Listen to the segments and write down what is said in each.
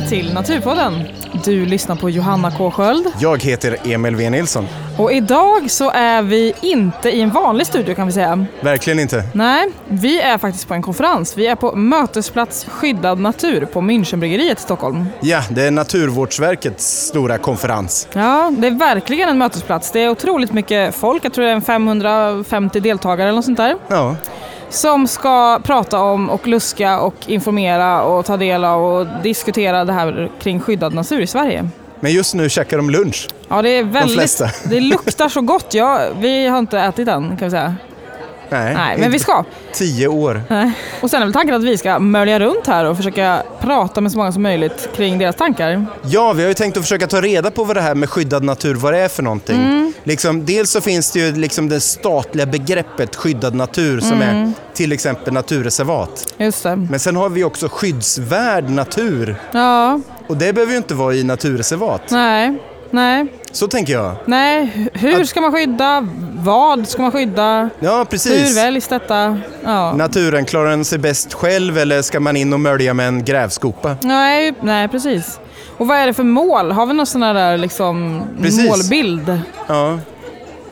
välkomna till Naturpodden. Du lyssnar på Johanna K Sköld Jag heter Emil V Nilsson. och idag så är vi inte i en vanlig studio kan vi säga. Verkligen inte. Nej, vi är faktiskt på en konferens. Vi är på Mötesplats skyddad natur på Münchenbryggeriet i Stockholm. Ja, det är Naturvårdsverkets stora konferens. Ja, det är verkligen en mötesplats. Det är otroligt mycket folk, jag tror det är en 550 deltagare eller något sånt där. Ja, Som ska prata om och luska och informera och ta del av och diskutera det här kring skyddad natur i Sverige. men just nu käkar de lunch. Ja, det är väldigt... flesta. Det luktar så gott. Ja, vi har inte ätit än kan vi säga. Nej, Nej, men vi ska. Tio år. Nej. Och sen är väl tanken att vi ska mölja runt här och försöka prata med så många som möjligt kring deras tankar. Ja, vi har ju tänkt att försöka ta reda på vad det här med skyddad natur, vad det är för någonting. Mm. Liksom, dels så finns det ju liksom det statliga begreppet skyddad natur som Mm. är till exempel naturreservat. Just det. Men sen har vi också skyddsvärd natur Ja, och det behöver ju inte vara i naturreservat. nej, nej, Så tänker jag. nej. Hur ska man skydda? Vad ska man skydda? Ja, Hur precis. väljs detta? Ja. Naturen, klarar den sig bäst själv eller ska man in och mölja med en grävskopa? Nej, nej, precis. Och vad är det för mål? Har vi någon sån där liksom Precis. målbild? Ja,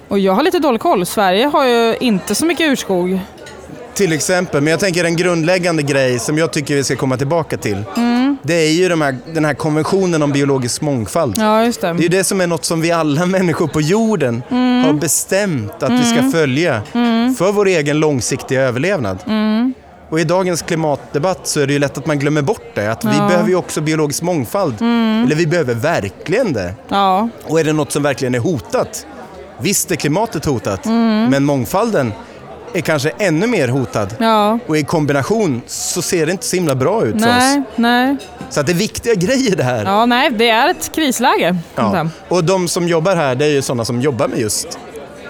Och jag har lite dålig koll. Sverige har ju inte så mycket urskog. till exempel. Men jag tänker en grundläggande grej som jag tycker vi ska komma tillbaka till. Det är ju de här, den här konventionen om biologisk mångfald. Ja, just det. Det är ju det som är något som vi alla människor på jorden har bestämt att vi ska följa för vår egen långsiktiga överlevnad. Och i dagens klimatdebatt så är det ju lätt att man glömmer bort det. Att vi Ja. behöver ju också biologisk mångfald. Eller vi behöver verkligen det. Ja, Och är det något som verkligen är hotat? Visst är klimatet hotat, men mångfalden är kanske ännu mer hotad. ja. Och i kombination så ser det inte så himla bra ut för Nej, oss. nej. Så att det är viktiga grejer det här. Ja, nej, det är ett krisläge. Ja. Och de som jobbar här, det är ju sådana som jobbar med just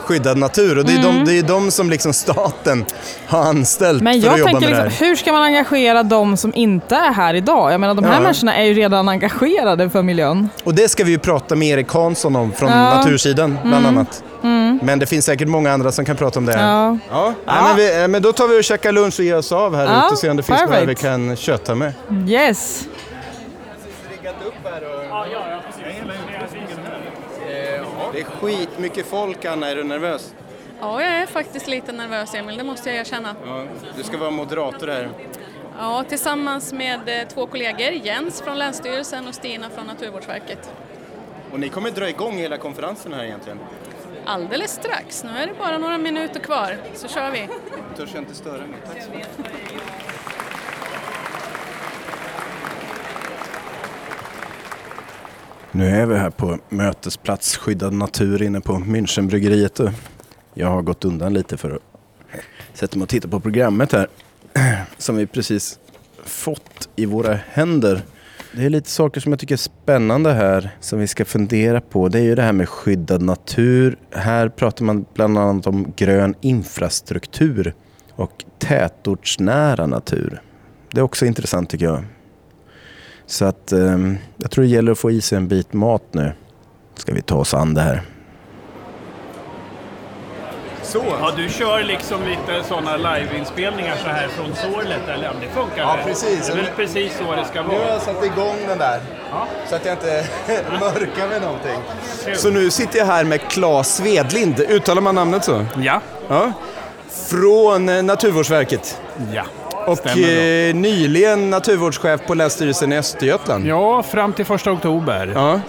skyddad natur. Och det är, Mm. de, det är de som liksom staten har anställt Men för att jag jobba tänker med det liksom, här. hur ska man engagera de som inte är här idag? Jag menar, de här Ja. människorna är ju redan engagerade för miljön. Och det ska vi ju prata med Erik Hansson om från Ja. Mm. Natursidan bland annat. Men det finns säkert många andra som kan prata om det. Ja. Ja, Nej, men, vi, eh, men då tar vi och käkar lunch och ger oss av här Ja, ute och ser om det finns några perfect. vi kan köta med. Yes. Det är skitmycket folk, Anna. Är du nervös? Ja, jag är faktiskt lite nervös Emil, det måste jag erkänna. Ja, du ska vara moderator här. Ja, tillsammans med eh, två kollegor, Jens från Länsstyrelsen och Stina från Naturvårdsverket. Och ni kommer dra igång hela konferensen här egentligen. Alldeles strax, nu är det bara några minuter kvar, så kör vi. Törs jag inte störa mig. Tack så mycket. Nu är vi här på mötesplats skyddad natur inne på Münchenbryggeriet. Jag har gått undan lite för att sätta mig och titta på programmet här. Som vi precis fått i våra händer. Det är lite saker som jag tycker är spännande här som vi ska fundera på. Det är ju det här med skyddad natur. Här pratar man bland annat om grön infrastruktur och tätortsnära natur. Det är också intressant tycker jag. Så att eh, jag tror det gäller att få i sig en bit mat nu. Ska vi ta oss an det här. Så. Ja, du kör liksom lite sådana liveinspelningar så här från Sorlet, eller? Det funkar Ja, precis. Det är väl precis så det ska Nu har vara. jag satt igång den där. Ja. Så att jag inte mörkar med någonting. Så nu sitter jag här med Claes Svedlind. Uttalar man namnet så? Ja. Ja. Från eh, Naturvårdsverket. Ja. Och eh, nyligen naturvårdschef på Länsstyrelsen i Östergötland. Ja, fram till första oktober. Ja.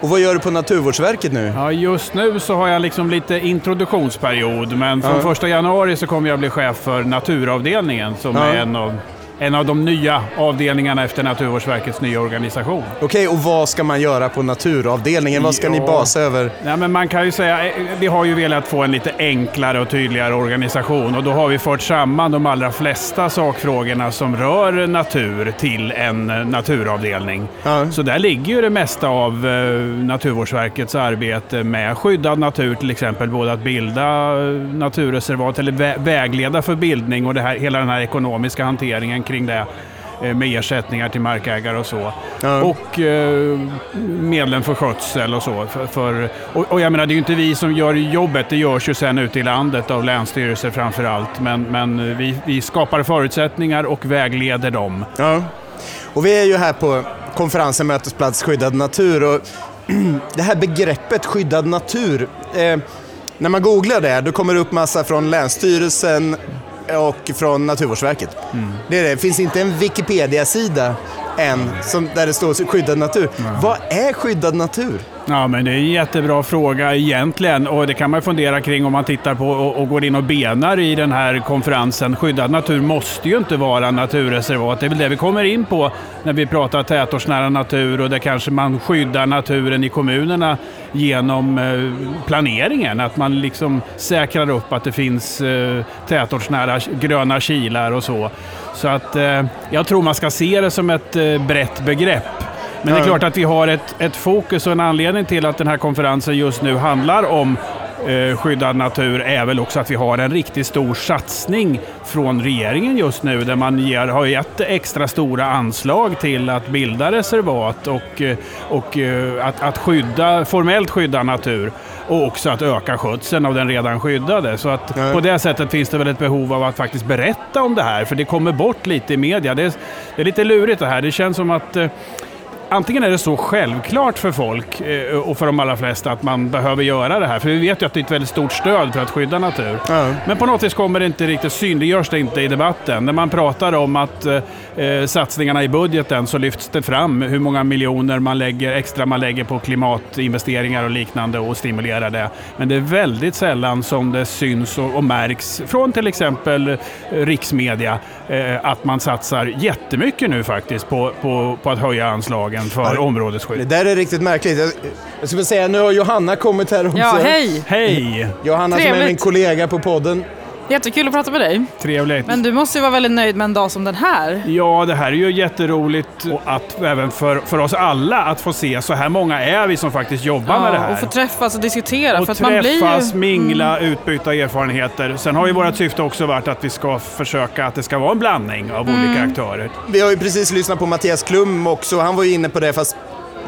Ja. Och vad gör du på Naturvårdsverket nu? just nu så har jag liksom lite introduktionsperiod, men från Ja. första januari så kommer jag bli chef för naturavdelningen som Ja. är en av, en av de nya avdelningarna efter Naturvårdsverkets nya organisation. Okej, och vad ska man göra på naturavdelningen? Vad ska ni Ja. basa över? Ja, men man kan ju säga, eh, vi har ju velat få en lite enklare och tydligare organisation och då har vi fört samman de allra flesta sakfrågorna som rör natur till en eh, naturavdelning. Ja. Så där ligger ju det mesta av eh, Naturvårdsverkets arbete med skyddad natur till exempel, både att bilda naturreservat eller vä- vägleda för bildning och det här, hela den här ekonomiska hanteringen kring det eh, med ersättningar till markägare och så. Ja. Och eh, medlen för skötsel och så. För, för, och, och jag menar, det är ju inte vi som gör jobbet, det görs ju sen ute i landet av länsstyrelser framför allt. Men, men vi, vi skapar förutsättningar och vägleder dem. Ja. Och vi är ju här på konferensen Mötesplats skyddad natur. Och det här begreppet skyddad natur, eh, när man googlar det, då kommer det upp massa från Länsstyrelsen och från Naturvårdsverket. Mm. Det, är det. det finns inte en Wikipedia-sida än som, där det står skyddad natur. Mm. Vad är skyddad natur? Ja, men det är en jättebra fråga egentligen och det kan man fundera kring om man tittar på och, och, går in och benar i den här konferensen. Skyddad natur måste ju inte vara naturreservat. Det är väl det vi kommer in på när vi pratar tätortsnära natur och där kanske man skyddar naturen i kommunerna genom eh, planeringen. Att man liksom säkrar upp att det finns eh, tätortsnära gröna kilar och så. Så att eh, jag tror man ska se det som ett eh, brett begrepp. Men det är klart att vi har ett, ett fokus och en anledning till att den här konferensen just nu handlar om eh, skyddad natur är väl också att vi har en riktigt stor satsning från regeringen just nu där man ger, har gett extra stora anslag till att bilda reservat och, eh, och eh, att, att skydda, formellt skydda natur och också att öka skötseln av den redan skyddade. Så att på det sättet finns det väl ett behov av att faktiskt berätta om det här, för det kommer bort lite i media. Det är, det är lite lurigt det här. Det känns som att eh, antingen är det så självklart för folk eh, och för de allra flesta att man behöver göra det här. För vi vet ju att det är ett väldigt stort stöd för att skydda natur. Ja. Men på något vis kommer det inte riktigt, synliggörs det inte i debatten. När man pratar om att eh, eh, satsningarna i budgeten så lyfts det fram hur många miljoner man lägger, extra man lägger på klimatinvesteringar och liknande och stimulerar det. Men det är väldigt sällan som det syns och, och märks från till exempel eh, riksmedia eh, att man satsar jättemycket nu faktiskt på, på, på att höja anslagen lagen för ja, områdesskydd. Det där är riktigt märkligt. Jag, jag skulle säga, nu har Johanna kommit här också. Ja, hej! Hej! Johanna Trevligt. som är min kollega på podden. Jättekul att prata med dig. Trevligt. Men du måste ju vara väldigt nöjd med en dag som den här. Ja, det här är ju jätteroligt och att även för, för oss alla att få se så här många är vi som faktiskt jobbar ja, med det här. Och få träffas och diskutera. Och för träffas, man blir ju... mingla, mm. utbyta erfarenheter. Sen har ju vårt syfte också varit att vi ska försöka att det ska vara en blandning av mm. olika aktörer. Vi har ju precis lyssnat på Mattias Klum också. Han var ju inne på det fast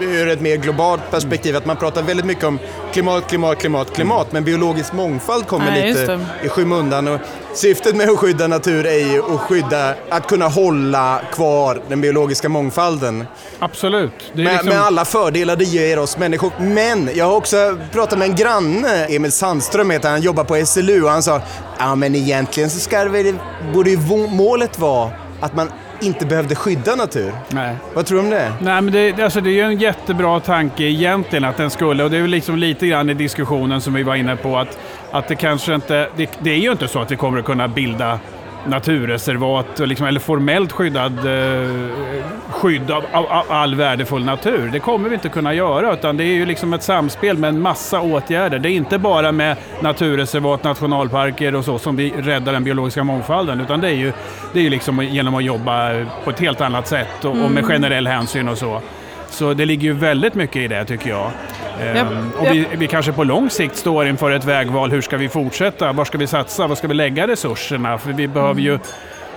ur ett mer globalt perspektiv, att man pratar väldigt mycket om klimat, klimat, klimat, klimat, men biologisk mångfald kommer Nej, lite i skymundan. Och syftet med att skydda natur är ju att skydda, att kunna hålla kvar den biologiska mångfalden. Absolut. Med, liksom... med, alla fördelar det ger oss människor. Men jag har också pratat med en granne, Emil Sandström heter han, jobbar på SLU och han sa, ja men egentligen så ska det, borde ju målet vara att man inte behövde skydda natur. Nej. Vad tror du om det? Nej, men det, alltså det är ju en jättebra tanke egentligen att den skulle, och det är väl liksom lite grann i diskussionen som vi var inne på, att, att det kanske inte, det, det är ju inte så att vi kommer att kunna bilda naturreservat, liksom, eller formellt skyddad, eh, skydd av, av, av, all värdefull natur. Det kommer vi inte kunna göra, utan det är ju liksom ett samspel med en massa åtgärder. Det är inte bara med naturreservat, nationalparker och så som vi räddar den biologiska mångfalden, utan det är ju, det är ju liksom genom att jobba på ett helt annat sätt och, och med mm. generell hänsyn och så. Så det ligger ju väldigt mycket i det tycker jag. Yep, ehm, och vi, vi, kanske på lång sikt står inför ett vägval. Hur ska vi fortsätta? Var ska vi satsa? Var ska vi lägga resurserna? För vi behöver ju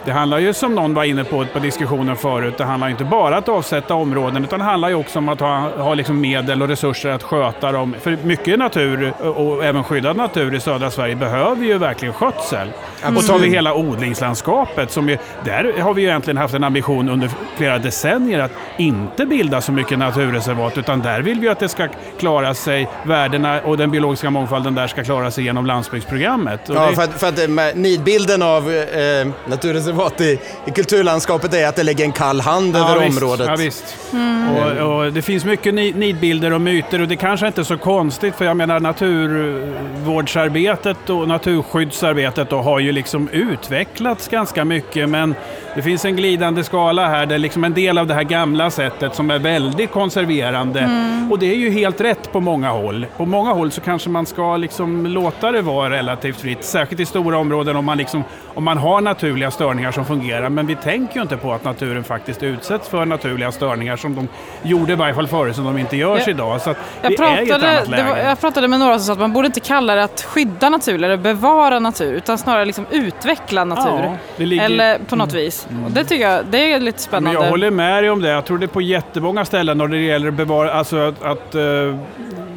det handlar ju som någon var inne på på diskussionen förut, det handlar inte bara om att avsätta områden utan det handlar ju också om att ha, ha liksom medel och resurser att sköta dem. För mycket natur och även skyddad natur i södra Sverige behöver ju verkligen skötsel. Mm. Och tar vi hela odlingslandskapet, som ju, där har vi ju egentligen haft en ambition under flera decennier att inte bilda så mycket naturreservat utan där vill vi att det ska klara sig, värdena och den biologiska mångfalden där ska klara sig genom landsbygdsprogrammet. Och ja, det... för att, för att eh, nidbilden av eh, naturreservat reservat i, i kulturlandskapet är att det lägger en kall hand ja, över visst, området. Ja, visst. Mm. Och, och, det finns mycket nidbilder och myter och det kanske inte är så konstigt för jag menar naturvårdsarbetet och naturskyddsarbetet då har ju liksom utvecklats ganska mycket men det finns en glidande skala här där liksom en del av det här gamla sättet som är väldigt konserverande mm. och det är ju helt rätt på många håll. På många håll så kanske man ska liksom låta det vara relativt fritt, särskilt i stora områden om man, liksom, om man har naturliga störningar som fungerar. Men vi tänker ju inte på att naturen faktiskt utsätts för naturliga störningar som de gjorde i varje fall förr, som de inte görs jag, idag. Så jag, pratade, var, jag pratade med några som sa att man borde inte kalla det att skydda natur eller bevara natur, utan snarare liksom utveckla natur. Ja, ligger, eller på något mm. vis. Mm. Och det tycker jag det är lite spännande. Men jag håller med dig om det. Jag tror det är på jättemånga ställen när det gäller bevara, alltså att, att uh,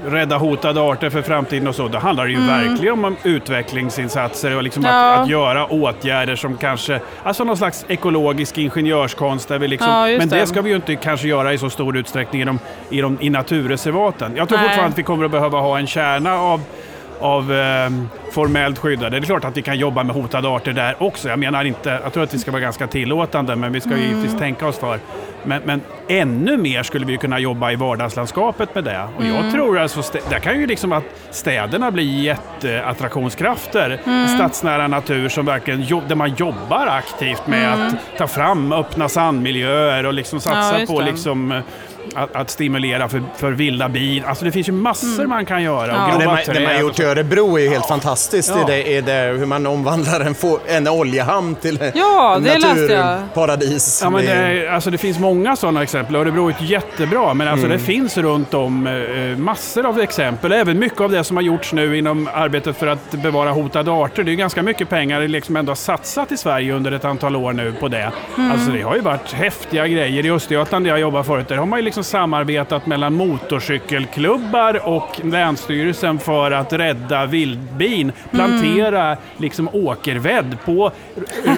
rädda hotade arter för framtiden och så, då handlar det ju mm. verkligen om utvecklingsinsatser och liksom ja. att, att, göra åtgärder som kanske, alltså någon slags ekologisk ingenjörskonst. Där vi liksom, ja, men det. det. ska vi ju inte kanske göra i så stor utsträckning i, de, i, de, i naturreservaten. Jag tror Nej. fortfarande att vi kommer att behöva ha en kärna av av eh, formellt skyddade. Det är klart att vi kan jobba med hotade arter där också. Jag menar inte, jag tror att vi ska vara ganska tillåtande, men vi ska mm. givetvis tänka oss för. Men, men, ännu mer skulle vi kunna jobba i vardagslandskapet med det. Och mm. jag tror alltså, där kan ju liksom att städerna bli jätteattraktionskrafter. Mm. Stadsnära natur som verkligen, där man jobbar aktivt med mm. att ta fram öppna sandmiljöer och liksom satsa ja, på liksom att, att, stimulera för, för vilda bin. Alltså det finns ju massor mm. man kan göra. Ja. Det, man, det man gjort i Örebro är ju helt ja. fantastiskt. Ja. Det är det, hur man omvandlar en, en oljehamn till ja, det naturparadis. Ja, men det, alltså det finns många sådana exempel. Örebro är jättebra, men alltså mm. det finns runt om eh, massor av exempel. Även mycket av det som har gjorts nu inom arbetet för att bevara hotade arter. Det är ganska mycket pengar det liksom ändå har satsat i Sverige under ett antal år nu på det. Mm. Alltså det har ju varit häftiga grejer. I Östergötland där jag jobbade förut, där har man ju liksom samarbetat mellan motorcykelklubbar och Länsstyrelsen för att rädda vildbin. Plantera mm. liksom åkervedd på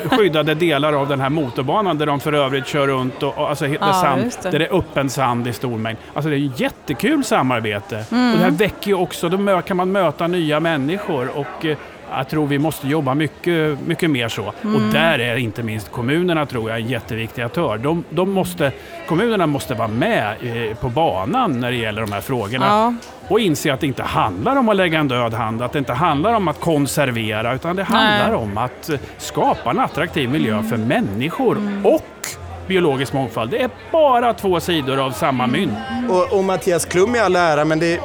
skyddade delar av den här motorbanan där de för övrigt kör runt och, och alltså, ja, sand, det. där det är öppen sand i stor mängd. Alltså det är ett jättekul samarbete. Mm. Och det här väcker ju också, då kan man möta nya människor och eh, jag tror vi måste jobba mycket, mycket mer så. Mm. Och där är inte minst kommunerna tror jag en jätteviktig aktör. De, de måste, kommunerna måste vara med eh, på banan när det gäller de här frågorna. Ja. Och inse att det inte handlar om att lägga en död hand, att det inte handlar om att konservera, utan det handlar Nej. om att eh, skapa en attraktiv miljö mm. för människor mm. och biologisk mångfald. Det är bara två sidor av samma mynt. Och, och Mattias Klum i all ära, men det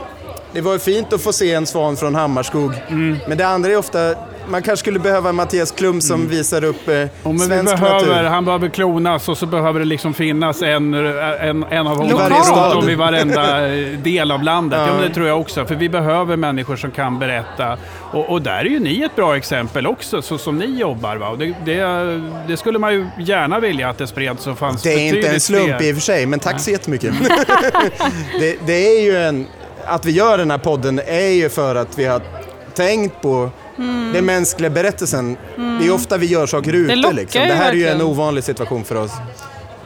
det var fint att få se en svan från Hammarskog. Mm. Men det andra är ofta man kanske skulle behöva Mattias Klum som mm. visar upp eh, oh, svensk behöver, natur. Han behöver klonas och så behöver det liksom finnas en, en, en av honom runt om i varenda del av landet. Ja. ja det tror jag också. För vi behöver människor som kan berätta. Och, och där är ju ni ett bra exempel också, så som ni jobbar. Va? Det, det, det, skulle man ju gärna vilja att det spreds och fanns Det är inte en slump fler. i och för sig, men tack så jättemycket. det, det är ju en att vi gör den här podden är ju för att vi har tänkt på mm. den mänskliga berättelsen. Mm. Det är ofta vi gör saker ute. Det, liksom. det här är ju en ovanlig situation för oss.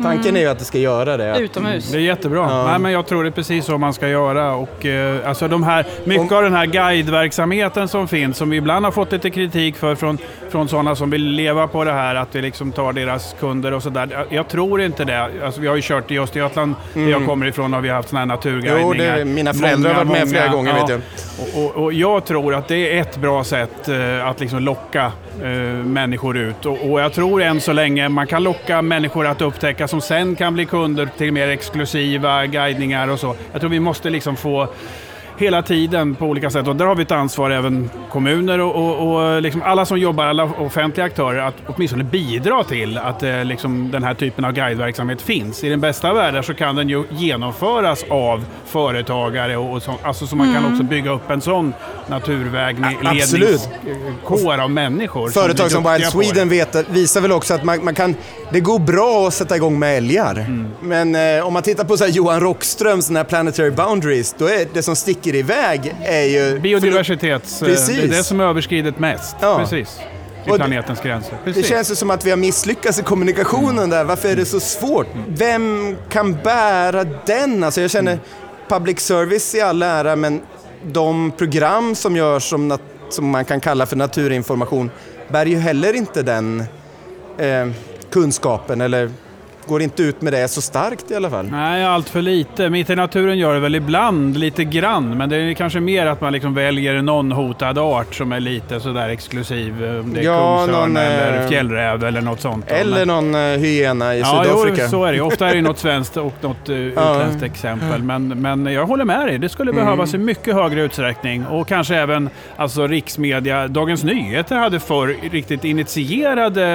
Tanken mm. är ju att det ska göra det. Utomhus. Det är jättebra. Ja. Nej, men jag tror det är precis så man ska göra. Och, eh, alltså de här, mycket Om... av den här guideverksamheten som finns, som vi ibland har fått lite kritik för från, från sådana som vill leva på det här, att vi liksom tar deras kunder och sådär. Jag tror inte det. Alltså, vi har ju kört i Östergötland, mm. där jag kommer ifrån, och vi har haft sådana här naturguidningar. Jo, det, mina föräldrar många, har varit med många, flera gånger ja. vet jag. Och, och, och, jag tror att det är ett bra sätt eh, att liksom locka eh, människor ut. Och, och jag tror än så länge man kan locka människor att upptäcka som sen kan bli kunder till mer exklusiva guidningar och så. Jag tror vi måste liksom få hela tiden på olika sätt. Och där har vi ett ansvar, även kommuner och, och, och liksom alla som jobbar, alla offentliga aktörer, att åtminstone bidra till att eh, liksom den här typen av guideverksamhet finns. I den bästa av världar så kan den ju genomföras av företagare och, och så, alltså så man mm. kan också bygga upp en sån naturvägledningskår av människor. Företag som, som Wild Sweden vet, visar väl också att man, man, kan, det går bra att sätta igång med älgar. Mm. Men eh, om man tittar på så Johan Rockströms Planetary Boundaries, då är det som sticker iväg är ju... Biodiversitets... Precis. Det är det som överskridit mest. Ja. Precis. I planetens gränser. Precis. Det känns ju som att vi har misslyckats i kommunikationen mm. där. Varför är det så svårt? Vem kan bära den? Alltså jag känner public service i all ära, men de program som görs som, som man kan kalla för naturinformation bär ju heller inte den eh, kunskapen eller går inte ut med det så starkt i alla fall. Nej, allt för lite. Mitt i naturen gör det väl ibland lite grann, men det är kanske mer att man liksom väljer någon hotad art som är lite sådär exklusiv. Om det är ja, kungsörn någon, eller eh, fjällräv eller något sånt. Eller någon uh, hyena i ja, Sydafrika. Ja, så är det. Ofta är det något svenskt och något utländskt ja. exempel. Men, men jag håller med dig. Det skulle mm. behövas i mycket högre utsträckning. Och kanske även alltså, riksmedia. Dagens Nyheter hade förr riktigt initierade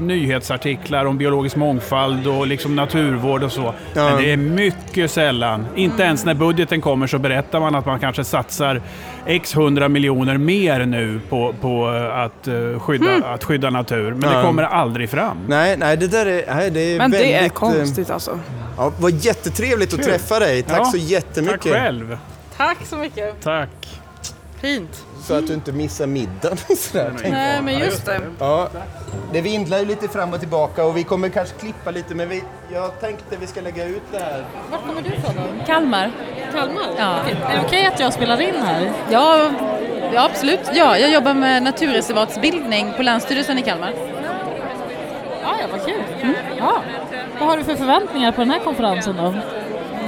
nyhetsartiklar om biologisk mångfald eld och liksom naturvård och så. Ja. Men det är mycket sällan. Inte ens när budgeten kommer så berättar man att man kanske satsar x hundra miljoner mer nu på, på att, uh, skydda, mm. att skydda natur. Men ja. det kommer aldrig fram. Nej, nej det där är, nej, det är Men väldigt... det är konstigt alltså. Ja, vad jättetrevligt att träffa dig. Tack ja, så jättemycket. Tack själv. Tack så mycket. Tack. Fint. Så att du inte missar middagen. Sådär, Nej, men just det. Ja, det vindlar ju lite fram och tillbaka och vi kommer kanske klippa lite men vi, jag tänkte vi ska lägga ut det här. Var kommer du ifrån då? Kalmar. Kalmar? Ja. Är det okej att jag spelar in här? Ja, ja, absolut. Ja, jag jobbar med naturreservatsbildning på Länsstyrelsen i Kalmar. Ja, ja vad kul. Mm. Ja. Vad har du för förväntningar på den här konferensen då?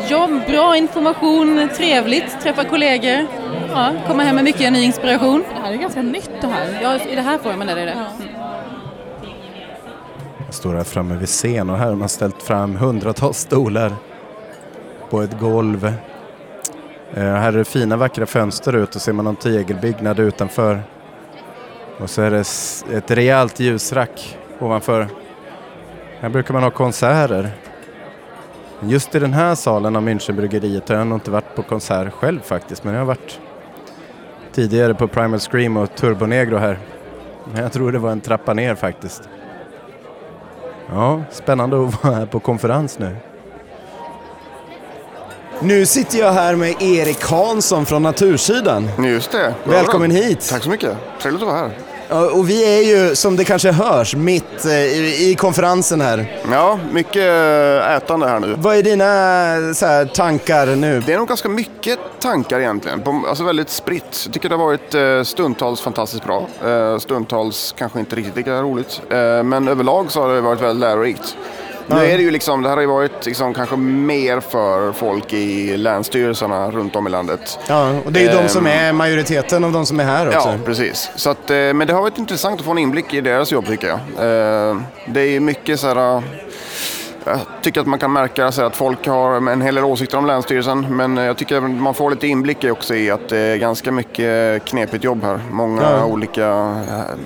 Ja, bra information, trevligt, träffa kollegor, ja, komma hem med mycket ny inspiration. Det här är ganska nytt det här. Ja, i det här formen är det det. Mm. Jag står här framme vid scen och här har man ställt fram hundratals stolar på ett golv. Eh, här är det fina vackra fönster ut och ser man någon tegelbyggnad utanför. Och så är det ett rejält ljusrack ovanför. Här brukar man ha konserter. Just i den här salen av Münchenbryggeriet har jag nog inte varit på konsert själv faktiskt, men jag har varit tidigare på Primal Scream och Turbonegro här. Men jag tror det var en trappa ner faktiskt. Ja, spännande att vara här på konferens nu. Nu sitter jag här med Erik Hansson från Natursidan. Just det. Välkommen hit. Tack så mycket. Trevligt att vara här. Och vi är ju, som det kanske hörs, mitt eh, i konferensen här. Ja, mycket eh, ätande här nu. Vad är dina så här, tankar nu? Det är nog ganska mycket tankar egentligen. Alltså väldigt spritt. Jag tycker det har varit eh, stundtals fantastiskt bra. Stundtals kanske inte riktigt lika roligt. Men överlag så har det varit väldigt lärorikt. Nu är det ju liksom, det här har ju varit liksom kanske mer för folk i länsstyrelserna runt om i landet. Ja, och det är ju de som är majoriteten av de som är här också. Ja, precis. Så att, eh, men det har varit intressant att få en inblick i deras jobb tycker jag. Eh, det är mycket så här jag tycker att man kan märka så att folk har en hel del åsikter om Länsstyrelsen men jag tycker att man får lite inblick också i att det är ganska mycket knepigt jobb här. Många ja. olika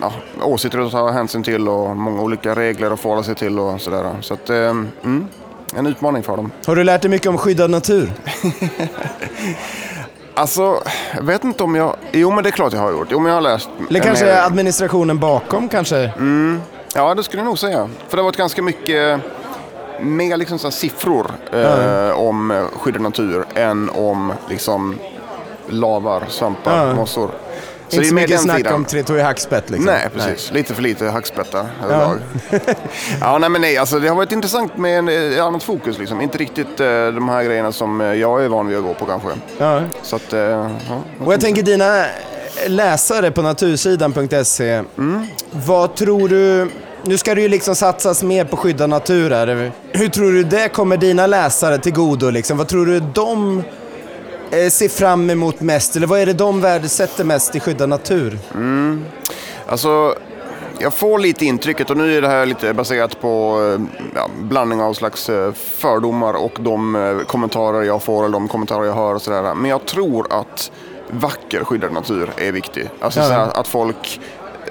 ja, åsikter att ta hänsyn till och många olika regler att förhålla sig till och sådär. Så att, mm, en utmaning för dem. Har du lärt dig mycket om skyddad natur? Alltså, jag vet inte om jag... Jo, men det är klart jag har gjort. Jo, men jag har läst... Eller kanske hel... administrationen bakom kanske? Mm. Ja, det skulle jag nog säga. För det har varit ganska mycket mer liksom så siffror eh, om skyddad natur än om liksom lavar, svampar, ja. mossor. Så inte så mycket snack sidan. om Tretoy hackspett liksom? Nej, precis. Nej. Lite för lite hackspettar överlag. Ja. ja, nej men nej, alltså det har varit intressant med ett annat fokus liksom. Inte riktigt eh, de här grejerna som eh, jag är van vid att gå på kanske. Ja. Så att, eh, ja, Och jag tänker dina läsare på natursidan.se, mm. vad tror du nu ska det ju liksom satsas mer på skyddad natur här. Hur tror du det kommer dina läsare till godo? Liksom? Vad tror du de eh, ser fram emot mest? Eller vad är det de värdesätter mest i skyddad natur? Mm. Alltså, jag får lite intrycket, och nu är det här lite baserat på eh, ja, blandning av slags eh, fördomar och de kommentarer jag får eller de kommentarer jag hör och sådär. Men jag tror att vacker skyddad natur är viktig. Alltså ja. att folk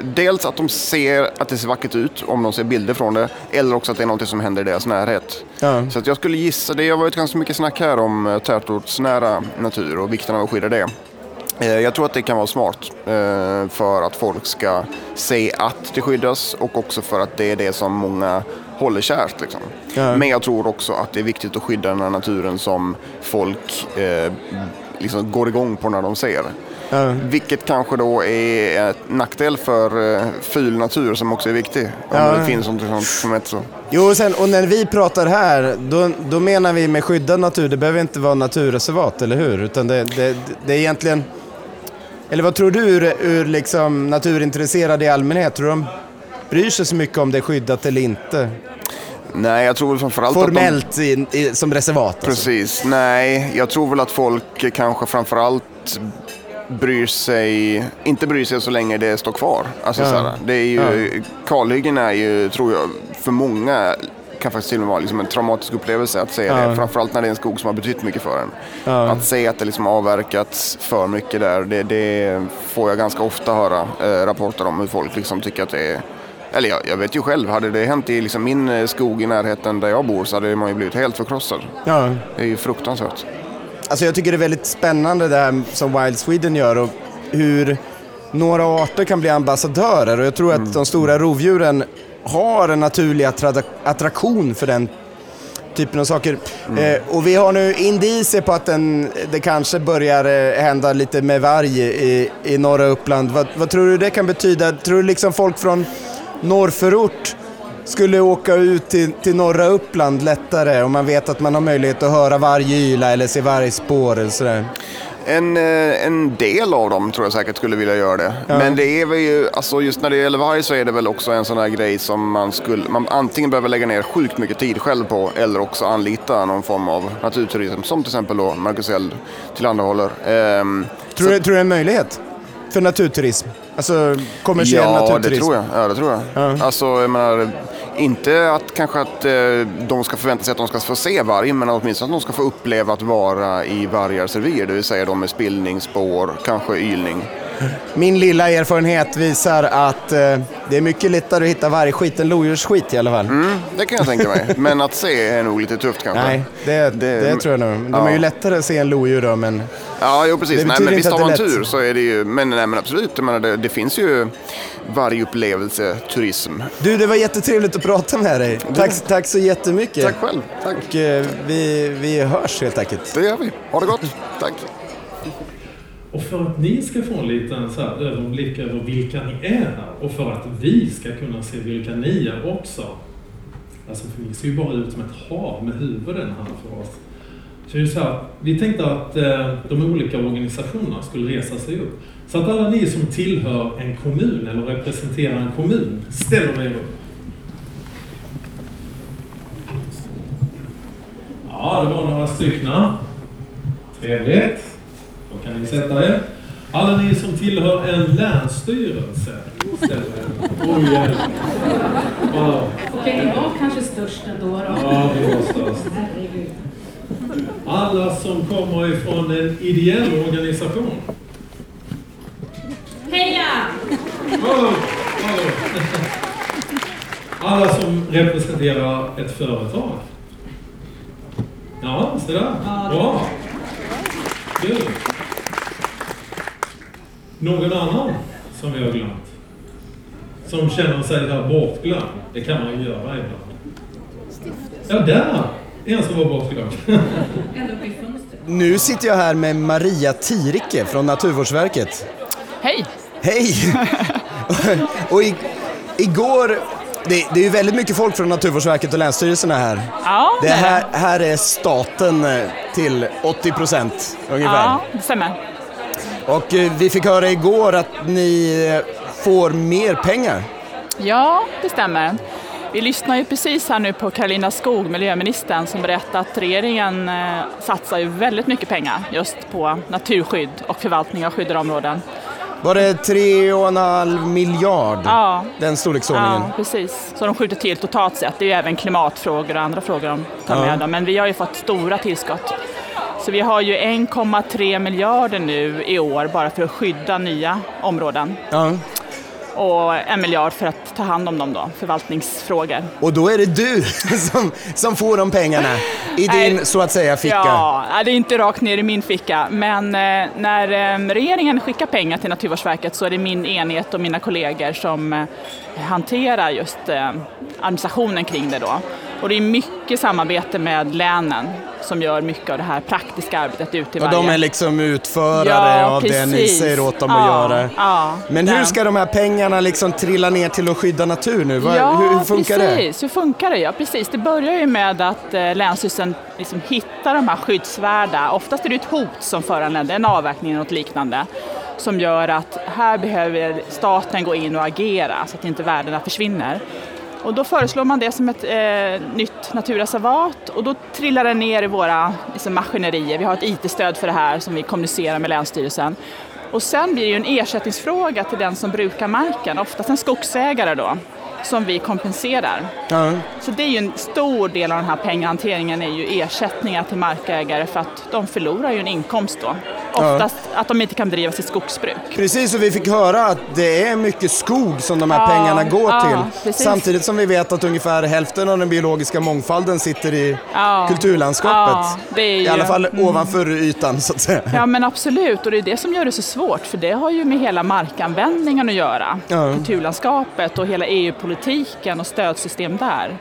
dels att de ser att det ser vackert ut om de ser bilder från det. Eller också att det är något som händer i deras närhet. Ja. Så att jag skulle gissa, det har varit ganska mycket snack här om eh, tätortsnära natur och vikten av att skydda det. Eh, jag tror att det kan vara smart eh, för att folk ska se att det skyddas och också för att det är det som många håller kärt. Liksom. Ja. Men jag tror också att det är viktigt att skydda den här naturen som folk liksom går igång på när de ser. Ja. Vilket kanske då är ett nackdel för uh, fyl natur som också är viktig. Om ja. det finns något sånt som heter så. Jo, och, sen, och när vi pratar här, då, då menar vi med skyddad natur, det behöver inte vara naturreservat, eller hur? Utan det, det, det är egentligen... Eller vad tror du ur, ur liksom naturintresserade i allmänhet? Tror du de bryr sig så mycket om det är skyddat eller inte? Nej, jag tror väl framförallt Formellt att de... i, i, som reservat? Alltså. Precis. Alltså. Nej, jag tror väl att folk kanske framförallt bryr sig, inte bryr sig så länge det står kvar. Alltså, ja. såhär, det är ju, ja. Kalhyggen är ju, tror jag, för många kan faktiskt till och med vara liksom en traumatisk upplevelse att se ja. det. Framförallt när det är en skog som har betytt mycket för en. Ja. Att se att det liksom avverkats för mycket där, det, det får jag ganska ofta höra eh, rapporter om hur folk liksom tycker att det är eller jag, jag, vet ju själv, hade det hänt i liksom min eh, skog i närheten där jag bor så hade man ju blivit helt förkrossad. Ja. Det är ju fruktansvärt. Alltså jag tycker det är väldigt spännande det här som Wild Sweden gör och hur några arter kan bli ambassadörer och jag tror mm. att de stora rovdjuren har en naturlig attraktion för den typen av saker. Mm. Eh, och vi har nu indicier på att den, det kanske börjar eh, hända lite med varg i, i norra Uppland. Vad, vad tror du det kan betyda? Tror du liksom folk från norrförort skulle åka ut till, till norra Uppland lättare om man vet att man har möjlighet att höra varje yla eller se vargspår eller sådär? En, eh, en del av dem tror jag säkert skulle vilja göra det. Ja. Men det är väl ju, alltså just när det gäller varg så är det väl också en sån här grej som man skulle, man antingen behöver lägga ner sjukt mycket tid själv på eller också anlita någon form av naturturism som till exempel då Marcus Eld tillhandahåller. Ehm, tror, du, tror du det är en möjlighet för naturturism? Alltså kommersiell ja, naturturism? Det tror jag. Ja, det tror jag. Ja. Alltså, jag menar, inte att kanske att eh, de ska förvänta sig att de ska få se varg, men åtminstone att de ska få uppleva att vara i vargars revir, det vill säga de med spillningsspår, kanske ylning. Min lilla erfarenhet visar att eh, det är mycket lättare att hitta vargskit än lodjursskit i alla fall. Mm, det kan jag tänka mig, men att se är nog lite tufft kanske. Nej, det, det, det tror jag nog. De ja. är ju lättare att se än lodjur då, men... Ja, jo precis. Nej, men visst har man tur så är det ju, men, nej, men absolut, menar, det, det finns ju vargupplevelseturism. Du, det var jättetrevligt att prata med dig. Tack, tack så jättemycket. Tack själv. Tack. Och, eh, vi, vi hörs helt enkelt. Det gör vi. Ha det gott. Tack. Och för att ni ska få en liten så här överblick över vilka ni är här och för att vi ska kunna se vilka ni är också. Alltså för ni ser ju bara ut som ett hav med huvuden här för oss. Så det är så här, vi tänkte att eh, de olika organisationerna skulle resa sig upp. Så att alla ni som tillhör en kommun eller representerar en kommun ställer er upp. Ja, det var några stycken. Trevligt. Då kan ni sätta er. Alla ni som tillhör en länsstyrelse. Oj, wow. Okej, ni var kanske störst ändå då? Ja, vi var störst. Alla som kommer ifrån en ideell organisation. Heja! Alla som representerar ett företag. Ja, se där. Bra. Kul. Någon annan som vi har glömt? Som känner sig där bortglömd? Det kan man ju göra ibland. Ja, där! En som var bortglömd. nu sitter jag här med Maria Tirike från Naturvårdsverket. Hej! Hej! och i, igår, det, det, är ju väldigt mycket folk från Naturvårdsverket och länsstyrelserna här. Ja, det, det här, här är staten till 80 procent ungefär. Ja, det stämmer. Och eh, vi fick höra igår att ni eh, får mer pengar. Ja, det stämmer. Vi lyssnar ju precis här nu på Karolina Skog, miljöministern, som berättar att regeringen satsar ju väldigt mycket pengar just på naturskydd och förvaltning av skyddade områden. Var det tre och en halv miljard? Ja. Den storleksordningen? Ja, precis. Så de skjuter till totalt sett. Det är ju även klimatfrågor och andra frågor de tar ja. med. Men vi har ju fått stora tillskott. Så vi har ju 1,3 miljarder nu i år bara för att skydda nya områden. Ja och en miljard för att ta hand om dem då, förvaltningsfrågor. Och då är det du som, som får de pengarna i din, Nej, så att säga, ficka? Ja, det är inte rakt ner i min ficka, men eh, när eh, regeringen skickar pengar till Naturvårdsverket så är det min enhet och mina kollegor som eh, hanterar just administrationen kring det då. Och det är mycket samarbete med länen som gör mycket av det här praktiska arbetet ute i varje... Och de är liksom utförare ja, av precis. det ni säger åt dem ja, att göra. Ja, Men hur ska de här pengarna liksom trilla ner till att skydda natur nu? Ja, hur, hur funkar precis. det? Hur funkar det? Ja, precis. Det börjar ju med att eh, Länsstyrelsen liksom hittar de här skyddsvärda, oftast är det ett hot som föranleder en avverkning eller något liknande, som gör att här behöver staten gå in och agera så att inte värdena försvinner. Och då föreslår man det som ett eh, nytt naturreservat och då trillar det ner i våra liksom, maskinerier. Vi har ett IT-stöd för det här som vi kommunicerar med Länsstyrelsen. Och sen blir det ju en ersättningsfråga till den som brukar marken, oftast en skogsägare då, som vi kompenserar. Ja. Så det är ju en stor del av den här pengahanteringen är ju ersättningar till markägare för att de förlorar ju en inkomst då. Oftast ja. att de inte kan driva sitt skogsbruk. Precis, och vi fick höra att det är mycket skog som de här ja, pengarna går ja, till. Precis. Samtidigt som vi vet att ungefär hälften av den biologiska mångfalden sitter i kulturlandskapet. Ju, I alla fall mm. ovanför ytan så att säga. Ja men absolut, och det är det som gör det så svårt för det har ju med hela markanvändningen att göra. Kulturlandskapet och hela EU-politiken och stödsystem där.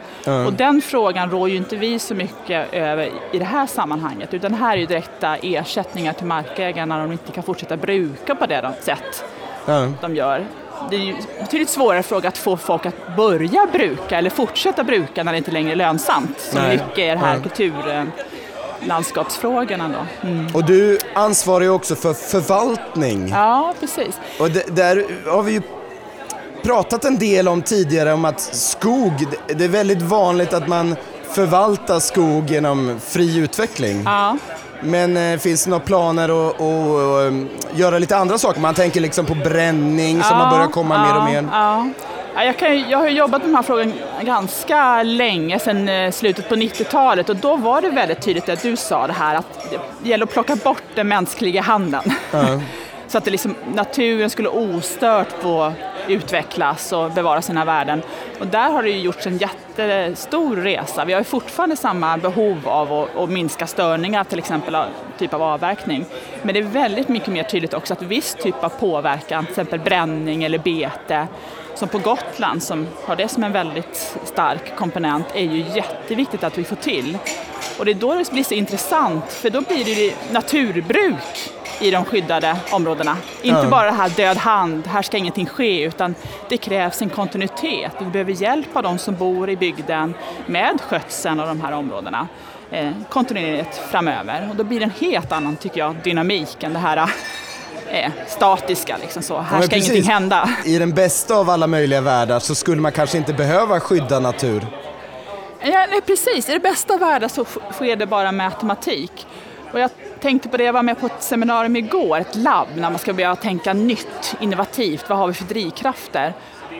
Och den frågan rår ju inte vi så mycket över i det här sammanhanget utan här är ju direkta ersättningar till markägarna när de inte kan fortsätta bruka på det sätt ja. de gör. Det är ju betydligt svårare fråga att få folk att börja bruka eller fortsätta bruka när det inte längre är lönsamt. Som Nej. mycket är det här ja. kulturlandskapsfrågorna då. Mm. Och du ansvarar ju också för förvaltning. Ja, precis. Och där har vi ju pratat en del om tidigare om att skog, det är väldigt vanligt att man förvaltar skog genom fri utveckling. Ja. Men eh, finns det några planer att, att um, göra lite andra saker? Man tänker liksom på bränning ja, som har börjat komma ja, mer och mer. Ja. Jag, kan, jag har jobbat med den här frågan ganska länge, sedan eh, slutet på 90-talet och då var det väldigt tydligt att du sa det här att det gäller att plocka bort den mänskliga handen. Ja. Så att det liksom, naturen skulle ostört få utvecklas och bevara sina värden. Och där har det ju gjorts en jättestor resa. Vi har ju fortfarande samma behov av att, att minska störningar, till exempel av typ av avverkning. Men det är väldigt mycket mer tydligt också att viss typ av påverkan, till exempel bränning eller bete, som på Gotland som har det som en väldigt stark komponent, är ju jätteviktigt att vi får till. Och det är då det blir så intressant, för då blir det naturbruk i de skyddade områdena. Inte ja. bara det här död hand, här ska ingenting ske, utan det krävs en kontinuitet. Vi behöver hjälp av de som bor i bygden med skötseln av de här områdena eh, kontinuerligt framöver. Och då blir det en helt annan, tycker jag, dynamik än det här eh, statiska. Liksom så. Här ja, ska precis. ingenting hända. I den bästa av alla möjliga världar så skulle man kanske inte behöva skydda natur. Ja, nej, precis. I det bästa av världar så sker det bara med automatik. Och jag tänkte på det, jag var med på ett seminarium igår, ett labb, när man ska börja tänka nytt, innovativt. Vad har vi för drivkrafter?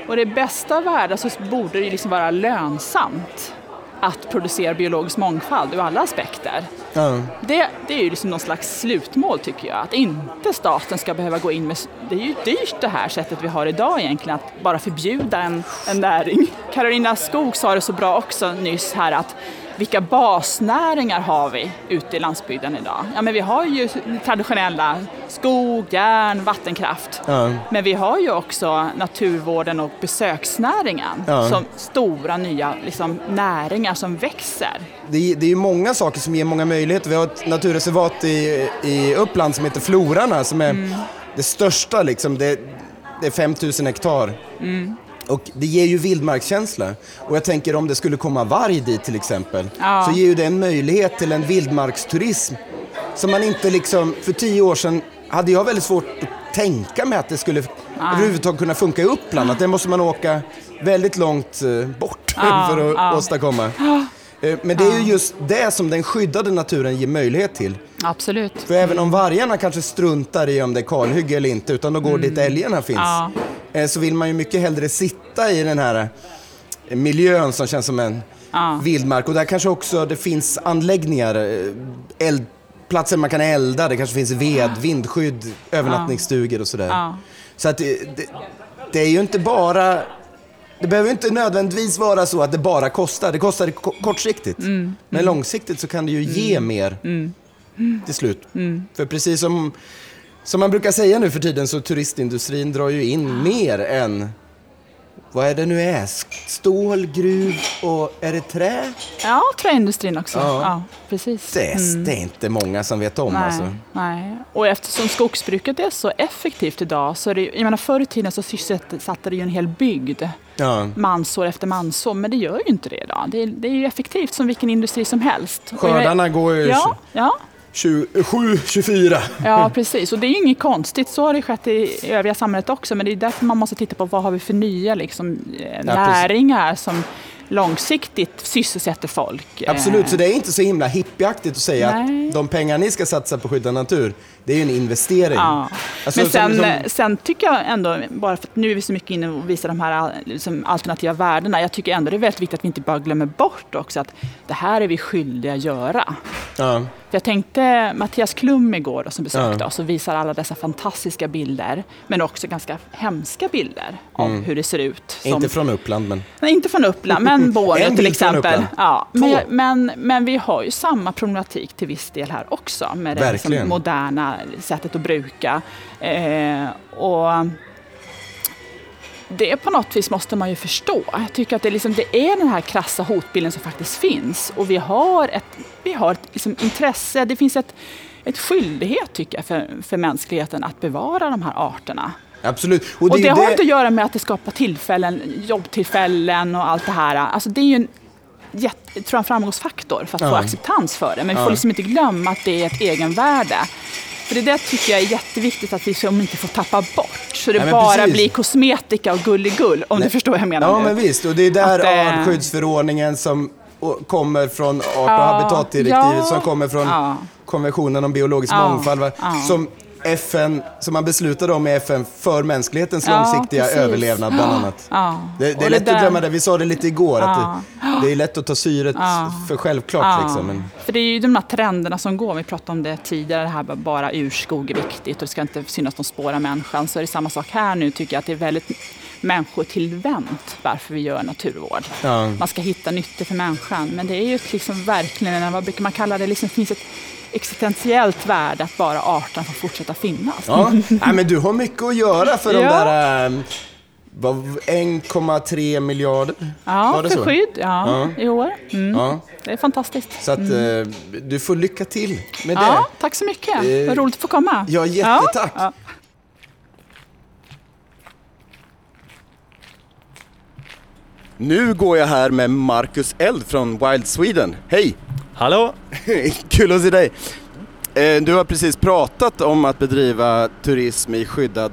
Och det bästa av världar så borde det liksom vara lönsamt att producera biologisk mångfald ur alla aspekter. Mm. Det, det, är ju liksom någon slags slutmål tycker jag, att inte staten ska behöva gå in med... Det är ju dyrt det här sättet vi har idag egentligen, att bara förbjuda en, en näring. Carolina Skog sa det så bra också nyss här att vilka basnäringar har vi ute i landsbygden idag? Ja, men vi har ju traditionella skog, järn, vattenkraft. Ja. Men vi har ju också naturvården och besöksnäringen ja. som stora nya liksom, näringar som växer. Det är, det är många saker som ger många möjligheter. Vi har ett naturreservat i, i Uppland som heter Florarna som är mm. det största. Liksom. Det, det är 5000 hektar. Mm. Och det ger ju vildmarkskänsla. Och jag tänker om det skulle komma varg dit till exempel, ja. så ger ju det en möjlighet till en vildmarksturism. Som man inte liksom, för tio år sedan hade jag väldigt svårt att tänka mig att det skulle ja. överhuvudtaget kunna funka i Uppland. Att det måste man åka väldigt långt eh, bort ja, för att ja. åstadkomma. Eh, men det är ju just det som den skyddade naturen ger möjlighet till. Absolut. För även om vargarna kanske struntar i om det är kalhygge eller inte, utan de går mm. dit älgarna finns, ja. Eh, så vill man ju mycket hellre sitta i den här eh, miljön som känns som en ja. vildmark. Och där kanske också det finns anläggningar, eld, platser man kan elda, det kanske finns ved, vindskydd, övernattningsstugor och sådär. Ja. Så att det, det, det är ju inte bara det behöver inte nödvändigtvis vara så att det bara kostar. Det kostar kortsiktigt. Mm. Men mm. långsiktigt så kan det ju ge mm. mer mm. till slut. Mm. För precis som, som man brukar säga nu för tiden så turistindustrin drar ju in mer än vad är det nu är? Stål, gruv och är det trä? Ja, träindustrin också. Ja. ja precis. Det, mm. det, är inte många som vet om nej, alltså. Nej, och eftersom skogsbruket är så effektivt idag så är det, jag menar förr i tiden så sysselsatte det ju en hel bygd. Ja. Mansår efter mansår, men det gör ju inte det idag. Det är, det är ju effektivt som vilken industri som helst. Skördarna går ju... Ja, ja. 7, 24. Ja, precis. Och det är ju inget konstigt. Så har det skett i övriga samhället också. Men det är därför man måste titta på vad har vi för nya liksom, ja, näringar som långsiktigt sysselsätter folk. Absolut, så det är inte så himla hippieaktigt att säga Nej. att de pengar ni ska satsa på skyddad natur, det är ju en investering. Ja. Alltså, Men sen, som, som... sen tycker jag ändå, bara för att nu är vi så mycket inne och visar de här liksom, alternativa värdena, jag tycker ändå det är väldigt viktigt att vi inte bara glömmer bort också att det här är vi skyldiga att göra. Ja. Jag tänkte Mattias Klum igår då, som besökte ja. oss och visar alla dessa fantastiska bilder. Men också ganska hemska bilder av mm. hur det ser ut. Som... Inte från Uppland men... Nej, inte från Uppland, men Borneo till exempel. Ja, men, men, men, vi har ju samma problematik till viss del här också. Med det liksom moderna sättet att bruka. Eh, och det på något vis måste man ju förstå. Jag tycker att det, liksom, det är den här krassa hotbilden som faktiskt finns. Och vi har ett, vi har ett liksom, intresse, det finns ett, ett skyldighet tycker jag för, för mänskligheten att bevara de här arterna. Absolut. Och det, och det har det... inte att göra med att det skapar tillfällen, jobbtillfällen och allt det här. Alltså det är ju en jätte, tror jag, en framgångsfaktor för att ja. få acceptans för det. Men vi får liksom inte glömma att det är ett egenvärde. För det där tycker jag är jätteviktigt att vi som inte får tappa bort. Så det Nej, bara precis. blir kosmetika och gulligull, om Nej. du förstår vad jag menar Ja, nu. men visst. Och det är där att, artskyddsförordningen som kommer från art och ja, habitatdirektivet, ja, som kommer från ja. konventionen om biologisk mångfald, som FN, som man beslutade om i FN för mänsklighetens ja, långsiktiga precis. överlevnad bland annat. Ja. Det, det är lätt det att glömma det, vi sa det lite igår, ja. att det, det, är lätt att ta syret för självklart. Liksom, men... För det är ju de här trenderna som går, vi pratade om det tidigare, det här bara urskog är viktigt och det ska inte synas någon spår av människan. Så är det samma sak här nu, tycker jag att det är väldigt människotillvänt varför vi gör naturvård. Man ska hitta nyttor för människan, men det är ju liksom verkligen, vad brukar man kalla det, liksom finns ett existentiellt värde att bara arterna får fortsätta finnas. Ja, Nej, men du har mycket att göra för ja. de där 1,3 ehm, miljarder? Ja, för så? skydd ja, ja. i år. Mm. Ja. Det är fantastiskt. Så att mm. Eh, du får lycka till med det. Ja, tack så mycket. Eh, Vad roligt att få komma. Ja, jättetack. Ja. Nu går jag här med Marcus Eld från Wild Sweden. Hej! Hallå! Kul att se dig! Eh, du har precis pratat om att bedriva turism i skyddad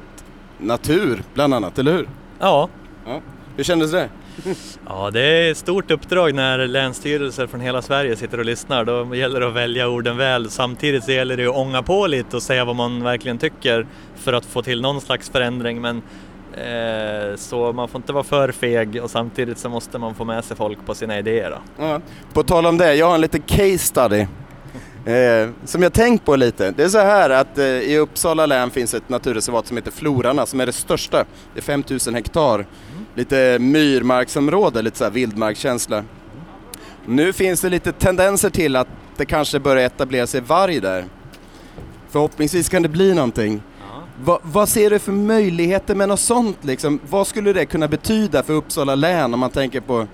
natur, bland annat, eller hur? Ja. ja. Hur kändes det? Ja, det är ett stort uppdrag när länsstyrelser från hela Sverige sitter och lyssnar. Då gäller det att välja orden väl. Samtidigt så gäller det att ånga på lite och säga vad man verkligen tycker för att få till någon slags förändring. Men så man får inte vara för feg och samtidigt så måste man få med sig folk på sina idéer. Ja. På tal om det, jag har en liten case study eh, som jag tänkt på lite. Det är så här att eh, i Uppsala län finns ett naturreservat som heter Florarna som är det största. Det är 5000 hektar. Mm. Lite myrmarksområde, lite så här vildmarkskänsla. Nu finns det lite tendenser till att det kanske börjar etablera sig varg där. Förhoppningsvis kan det bli någonting. Va, vad ser du för möjligheter med något sånt liksom? Vad skulle det kunna betyda för Uppsala län om man tänker på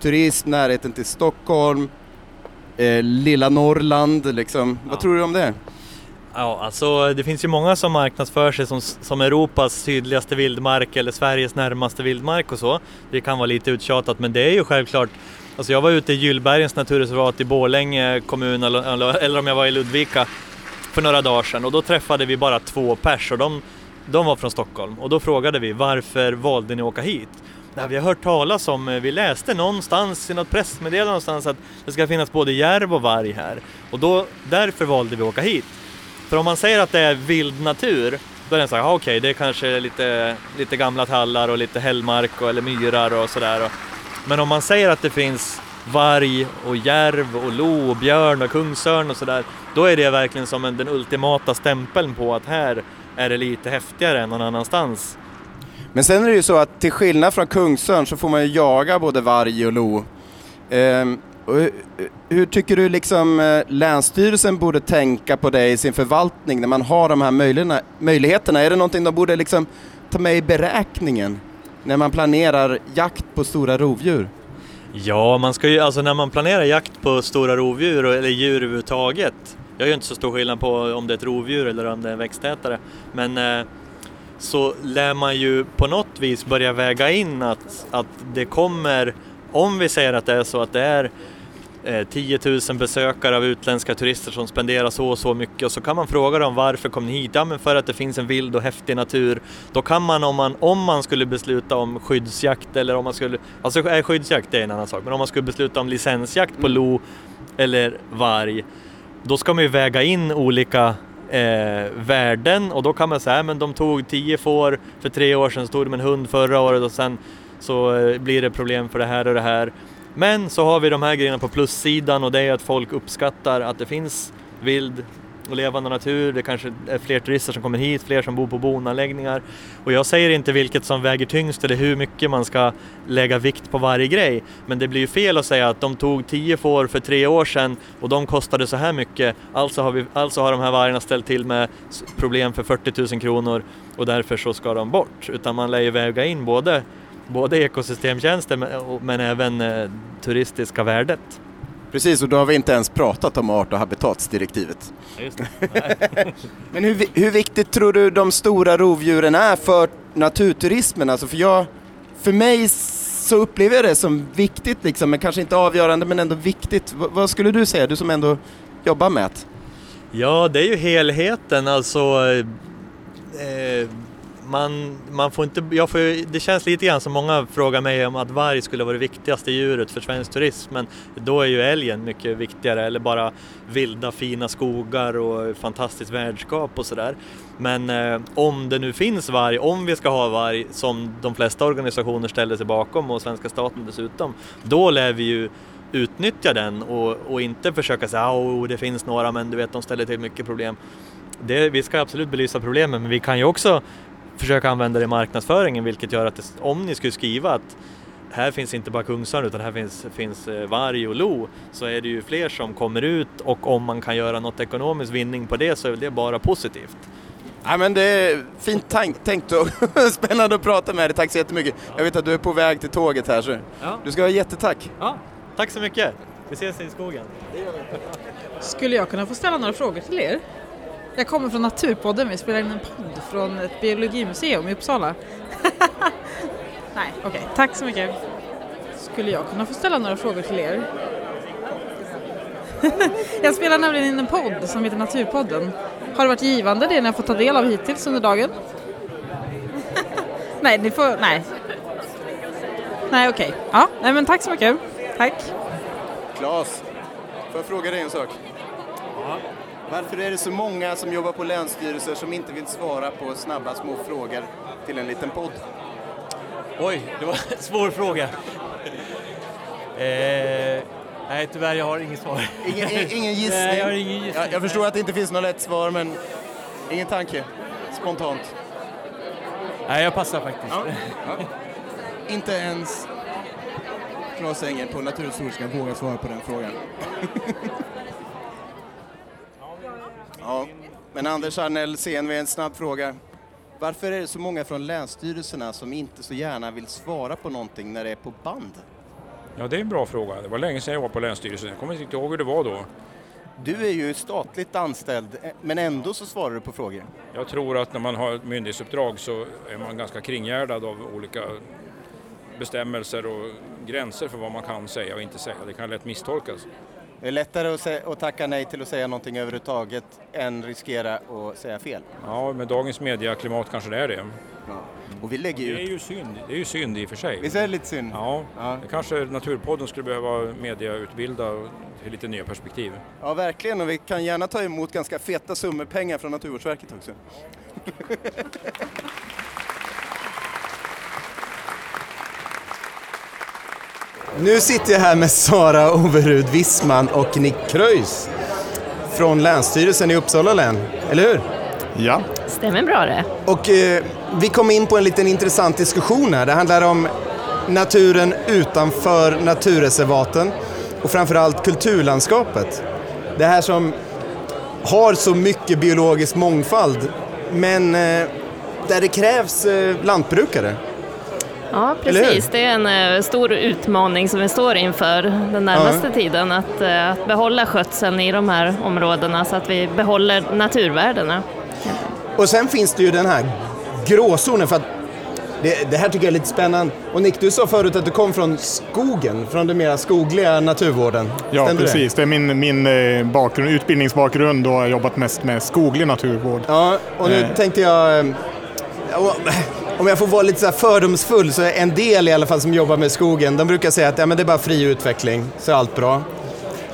turism, närheten till Stockholm, eh, lilla Norrland liksom. Ja. Vad tror du om det? Ja, alltså det finns ju många som marknadsför sig som, som Europas sydligaste vildmark eller Sveriges närmaste vildmark och så. Det kan vara lite uttjatat men det är ju självklart Alltså jag var ute i Gyllbergens naturreservat i Borlänge kommun eller, eller om jag var i Ludvika för några dagar sedan och då träffade vi bara två pers och de, de var från Stockholm och då frågade vi varför valde ni att åka hit? Nej, vi har hört talas om, eh, vi läste någonstans i något pressmeddelande någonstans att det ska finnas både järv och varg här och då, därför valde vi att åka hit. För om man säger att det är vild natur då är det så här, okej okay, det är kanske lite, lite gamla tallar och lite hällmark och, eller myrar och sådär. Men om man säger att det finns varg och järv och lo och björn och kungsörn och sådär, då är det verkligen som en, den ultimata stämpeln på att här är det lite häftigare än någon annanstans. Men sen är det ju så att till skillnad från kungsörn så får man ju jaga både varg och lo. Ehm, och hur, hur, tycker du liksom eh, Länsstyrelsen borde tänka på det i sin förvaltning när man har de här möjligheterna? möjligheterna? Är det någonting de borde liksom ta med i beräkningen när man planerar jakt på stora rovdjur? Ja, man ska ju, alltså när man planerar jakt på stora rovdjur eller djur överhuvudtaget. Jag gör inte så stor skillnad på om det är ett rovdjur eller om det är en växtätare. Men eh, så lär man ju på något vis börja väga in att, att det kommer, om vi säger att det är så att det är 10 eh, 000 besökare av utländska turister som spenderar så och så mycket och så kan man fråga dem varför kom ni hit? Ja men för att det finns en vild och häftig natur. Då kan man om man, om man skulle besluta om skyddsjakt eller om man skulle, alltså är skyddsjakt det är en annan sak, men om man skulle besluta om licensjakt på mm. lo eller varg, då ska man ju väga in olika eh, värden och då kan man säga men de tog 10 får för tre år sedan, så tog de en hund förra året och sen så eh, blir det problem för det här och det här. Men så har vi de här grejerna på plussidan och det är att folk uppskattar att det finns vild och levande natur, det kanske är fler turister som kommer hit, fler som bor på bonanläggningar. Och jag säger inte vilket som väger tyngst eller hur mycket man ska lägga vikt på varje grej, men det blir ju fel att säga att de tog 10 får för tre år sedan och de kostade så här mycket, alltså har, vi, alltså har de här vargarna ställt till med problem för 40 000 kronor och därför så ska de bort. Utan man lär ju väga in både, både ekosystemtjänster men, men även eh, turistiska värdet. Precis, och då har vi inte ens pratat om art och habitatsdirektivet. Men hur, hur viktigt tror du de stora rovdjuren är för naturturismen? Alltså för, jag, för mig så upplever jag det som viktigt, liksom, men kanske inte avgörande men ändå viktigt. V vad skulle du säga, du som ändå jobbar med det? Ja, det är ju helheten, alltså eh, man, man får inte, jag får, det känns lite grann som många frågar mig om att varg skulle vara det viktigaste djuret för svensk turism men då är ju älgen mycket viktigare eller bara vilda fina skogar och fantastiskt värdskap och sådär. Men eh, om det nu finns varg, om vi ska ha varg som de flesta organisationer ställer sig bakom och svenska staten dessutom, då lär vi ju utnyttja den och, och inte försöka säga att oh, det finns några men du vet de ställer till mycket problem. Det, vi ska absolut belysa problemen men vi kan ju också försöka använda det i marknadsföringen vilket gör att det, om ni skulle skriva att här finns inte bara kungsörn utan här finns, finns eh, varg och lo så är det ju fler som kommer ut och om man kan göra något ekonomisk vinning på det så är det bara positivt. Ja, men det är fint tänkt och spännande att prata med dig. Tack så jättemycket. Jag vet att du är på väg till tåget här så ja. du ska ha jättetack. Ja, tack så mycket. Vi ses i skogen. Skulle jag kunna få ställa några frågor till er? Jag kommer från Naturpodden, vi spelar in en podd från ett biologimuseum i Uppsala. Nej, okej, okay. tack så mycket. Skulle jag kunna få ställa några frågor till er? jag spelar nämligen in en podd som heter Naturpodden. Har det varit givande det ni har fått ta del av hittills under dagen? nej, ni får, nej. Nej, okej. Okay. Ja, nej men tack så mycket. Tack. Klas, får jag fråga dig en sak? Ja. Varför är det så många som jobbar på länsstyrelser som inte vill svara på snabba små frågor till en liten podd? Oj, det var en svår fråga. eh, nej, tyvärr, jag har inget svar. Ingen, ingen gissning? Nej, jag har ingen gissning. Jag, jag förstår att det inte finns något lätt svar, men ingen tanke? Spontant? Nej, jag passar faktiskt. Ja. Ja. Inte ens Claes Enger på Naturhistoriska vågar svara på den frågan. men Anders Arnell, CNV, en snabb fråga. Varför är det så många från länsstyrelserna som inte så gärna vill svara på någonting när det är på band? Ja, det är en bra fråga. Det var länge sedan jag var på Länsstyrelsen. Jag kommer inte ihåg hur det var då. Du är ju statligt anställd, men ändå så svarar du på frågor. Jag tror att när man har ett myndighetsuppdrag så är man ganska kringgärdad av olika bestämmelser och gränser för vad man kan säga och inte säga. Det kan lätt misstolkas. Det är lättare att, att, tacka nej till att säga någonting överhuvudtaget än riskera att säga fel. Ja, med dagens mediaklimat kanske det är det. Ja. Och vi lägger det, är ju synd. det är ju synd i och för sig. Visst är det lite synd? Ja, ja. kanske Naturpodden skulle behöva mediautbilda till lite nya perspektiv. Ja, verkligen. Och vi kan gärna ta emot ganska feta summor pengar från Naturvårdsverket också. Nu sitter jag här med Sara Overud Wissman och Nick Kreuz från Länsstyrelsen i Uppsala län, eller hur? Ja. Stämmer bra det. Och eh, vi kom in på en liten intressant diskussion här. Det handlar om naturen utanför naturreservaten och framförallt kulturlandskapet. Det här som har så mycket biologisk mångfald men eh, där det krävs eh, lantbrukare. Ja, precis. Det är en uh, stor utmaning som vi står inför den närmaste ja. tiden, att, uh, att behålla skötseln i de här områdena så att vi behåller naturvärdena. Och sen finns det ju den här gråzonen, för att det, det, här tycker jag är lite spännande. Och Nick, du sa förut att du kom från skogen, från den mer skogliga naturvården. Ja, Stämde precis. Det? det? är min, min eh, bakgrund, utbildningsbakgrund och jag har jobbat mest med skoglig naturvård. Ja, och nu eh. tänkte jag om jag får vara lite så fördomsfull så är en del i alla fall som jobbar med skogen, de brukar säga att ja, men det är bara fri utveckling, så är allt bra.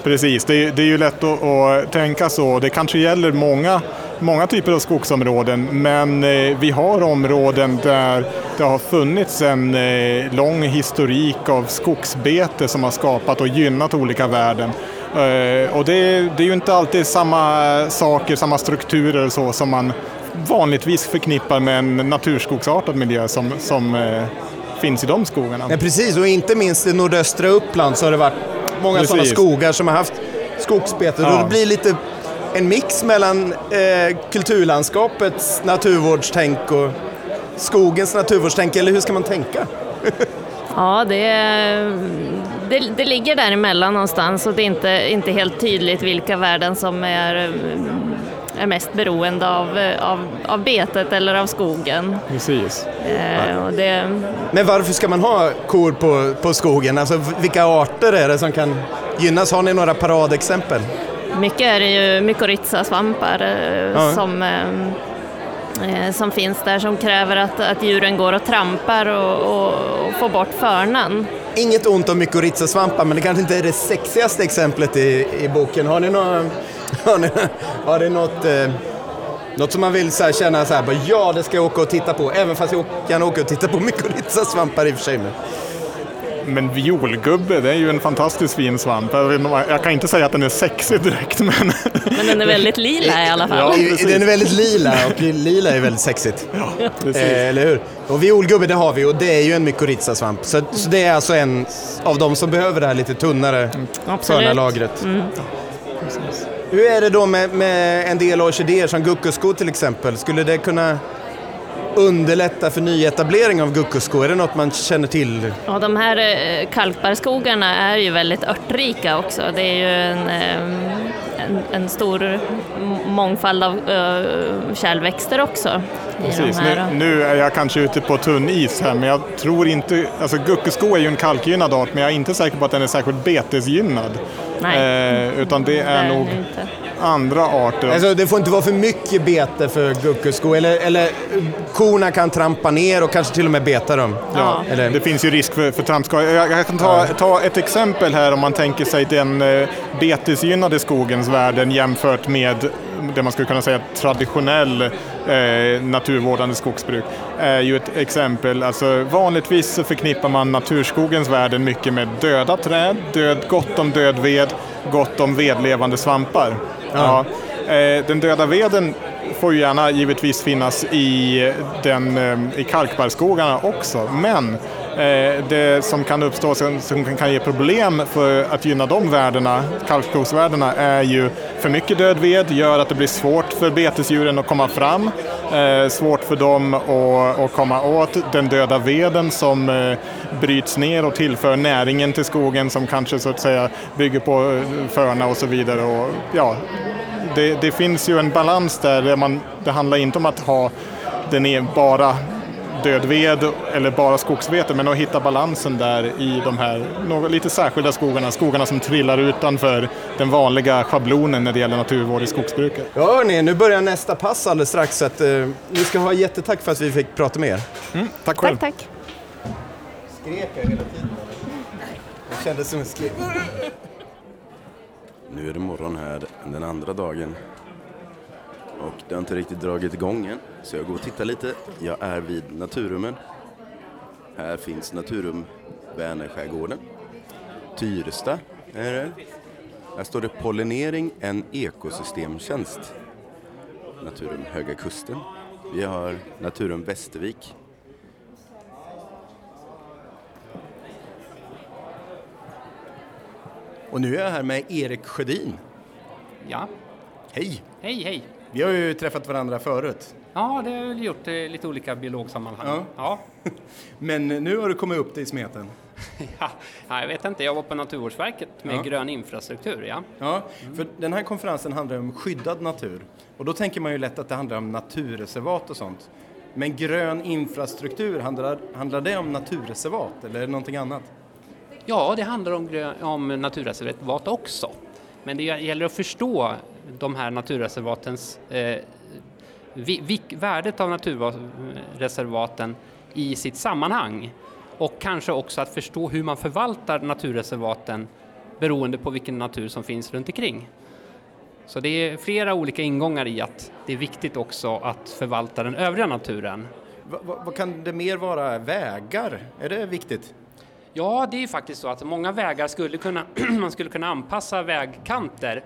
Precis, det är, det är ju lätt att, att, tänka så. Det kanske gäller många, många typer av skogsområden, men eh, vi har områden där det har funnits en eh, lång historik av skogsbete som har skapat och gynnat olika värden. Eh, och det, det är ju inte alltid samma saker, samma strukturer och så som man vanligtvis förknippar med en naturskogsartad miljö som, som eh, finns i de skogarna. Ja, precis, och inte minst i nordöstra Uppland så har det varit många Precis. sådana skogar som har haft skogsbete. Ja. Och det blir lite en mix mellan eh, kulturlandskapets naturvårdstänk och skogens naturvårdstänk, eller hur ska man tänka? Ja, det, det, det ligger däremellan någonstans och det är inte, inte helt tydligt vilka värden som är, är mest beroende av, av, av betet eller av skogen. Precis. Eh, och det, Men varför ska man ha kor på, på skogen? Alltså vilka arter är det som kan gynnas? Har ni några paradexempel? mycket är det ju mykorrhizasvampar eh, Ja. som, eh, eh, som finns där som kräver att, att djuren går och trampar och, och, och får bort förnan. Inget ont om mykorrhizasvampar, men det kanske inte är det sexigaste exemplet i, i boken. Har ni, några, har ni, har ni något, eh, något som man vill så här, känna så här, bara, ja det ska jag åka och titta på, även fast jag åk- gärna åker och titta på mykorrhizasvampar i och för sig. Men. Men violgubbe, det är ju en fantastiskt fin svamp. Jag, kan inte säga att den är sexig direkt, men... Men den är väldigt lila i alla fall. Ja, precis. den är väldigt lila och lila är väldigt sexigt. precis. Eh, eller hur? Och violgubbe det har vi och det är ju en mykorrhizasvamp. Så, så det är alltså en av de som behöver det här lite tunnare Absolut. sköna lagret. Mm. Hur är det då med, med en del orkidéer som guckusko till exempel? Skulle det kunna underlätta för nyetablering av guckusko? Är det något man känner till? Ja, de här kalkbarskogarna kalkbarrskogarna är ju väldigt örtrika också. Det är ju en, eh, en, en stor mångfald av eh, kärlväxter också. I Precis, de här. nu, nu är jag kanske ute på tunn is här, men jag tror inte... Alltså guckusko är ju en kalkgynnad art, men jag är inte säker på att den är särskilt betesgynnad. Nej. Eh, utan det är Det är nog det inte. andra arter. Alltså, det får inte vara för mycket bete för guckusko, eller, eller korna kan trampa ner och kanske till och med beta dem. Ja, Eller, det finns ju risk för, för trampskador. Jag, jag kan ta, ta ett exempel här om man tänker sig den eh, betesgynnade skogens värden jämfört med det man skulle kunna säga traditionell eh, naturvårdande skogsbruk. är ju ett exempel. Alltså, vanligtvis så förknippar man naturskogens värden mycket med döda träd, död, gott om död ved, gott om vedlevande svampar. Ja. Eh, den döda veden får ju gärna givetvis finnas i, den, eh, i kalkbarrskogarna också, men Eh, det som kan uppstå som, som kan ge problem för att gynna de värdena, kalkskogsvärdena, är ju för mycket död ved gör att det blir svårt för betesdjuren att komma fram, eh, svårt för dem att, att komma åt den döda veden som eh, bryts ner och tillför näringen till skogen som kanske så att säga bygger på eh, förna och så vidare. Och, ja, det, det finns ju en balans där, där man, det handlar inte om att ha den är bara död ved eller bara skogsvete, men att hitta balansen där i de här något, lite särskilda skogarna, skogarna som trillar utanför den vanliga schablonen när det gäller naturvård i skogsbruket. Ja, hörni, nu börjar nästa pass alldeles strax, så att, eh, ni ska ha jättetack för att vi fick prata med er. Mm, tack själv. Tack, tack. Skrek jag hela tiden? Det kändes som en skrek. Nu är det morgon här den andra dagen. Och det har inte riktigt dragit igång än, så jag går och tittar lite. Jag är vid Naturrummen. Här finns Naturrum Vänerskärgården. Tyresta är det. Här står det pollinering, en ekosystemtjänst. Naturum Höga Kusten. Vi har Naturum Västervik. Och nu är jag här med Erik Sjödin. Ja. Hej! Hej, hej. Vi har ju träffat varandra förut. Ja, det har vi gjort i lite olika biologsammanhang. Ja. Ja. Men nu har du kommit upp dig i smeten. ja. ja, jag vet inte. Jag var på Naturvårdsverket med Ja. grön infrastruktur, ja. Ja, för den här konferensen handlar om skyddad natur. Och då tänker man ju lätt att det handlar om naturreservat och sånt. Men grön infrastruktur, handlar, handlar det om naturreservat eller är det någonting annat? Ja, det handlar om, om naturreservat också. Men det gäller att förstå de här naturreservatens eh, värdet av naturreservaten i sitt sammanhang och kanske också att förstå hur man förvaltar naturreservaten beroende på vilken natur som finns runt omkring. Så det är flera olika ingångar i att det är viktigt också att förvalta den övriga naturen. Va, va, vad kan det mer vara? Vägar? Är det viktigt? Ja, det är faktiskt så att många vägar skulle kunna, man skulle kunna anpassa vägkanter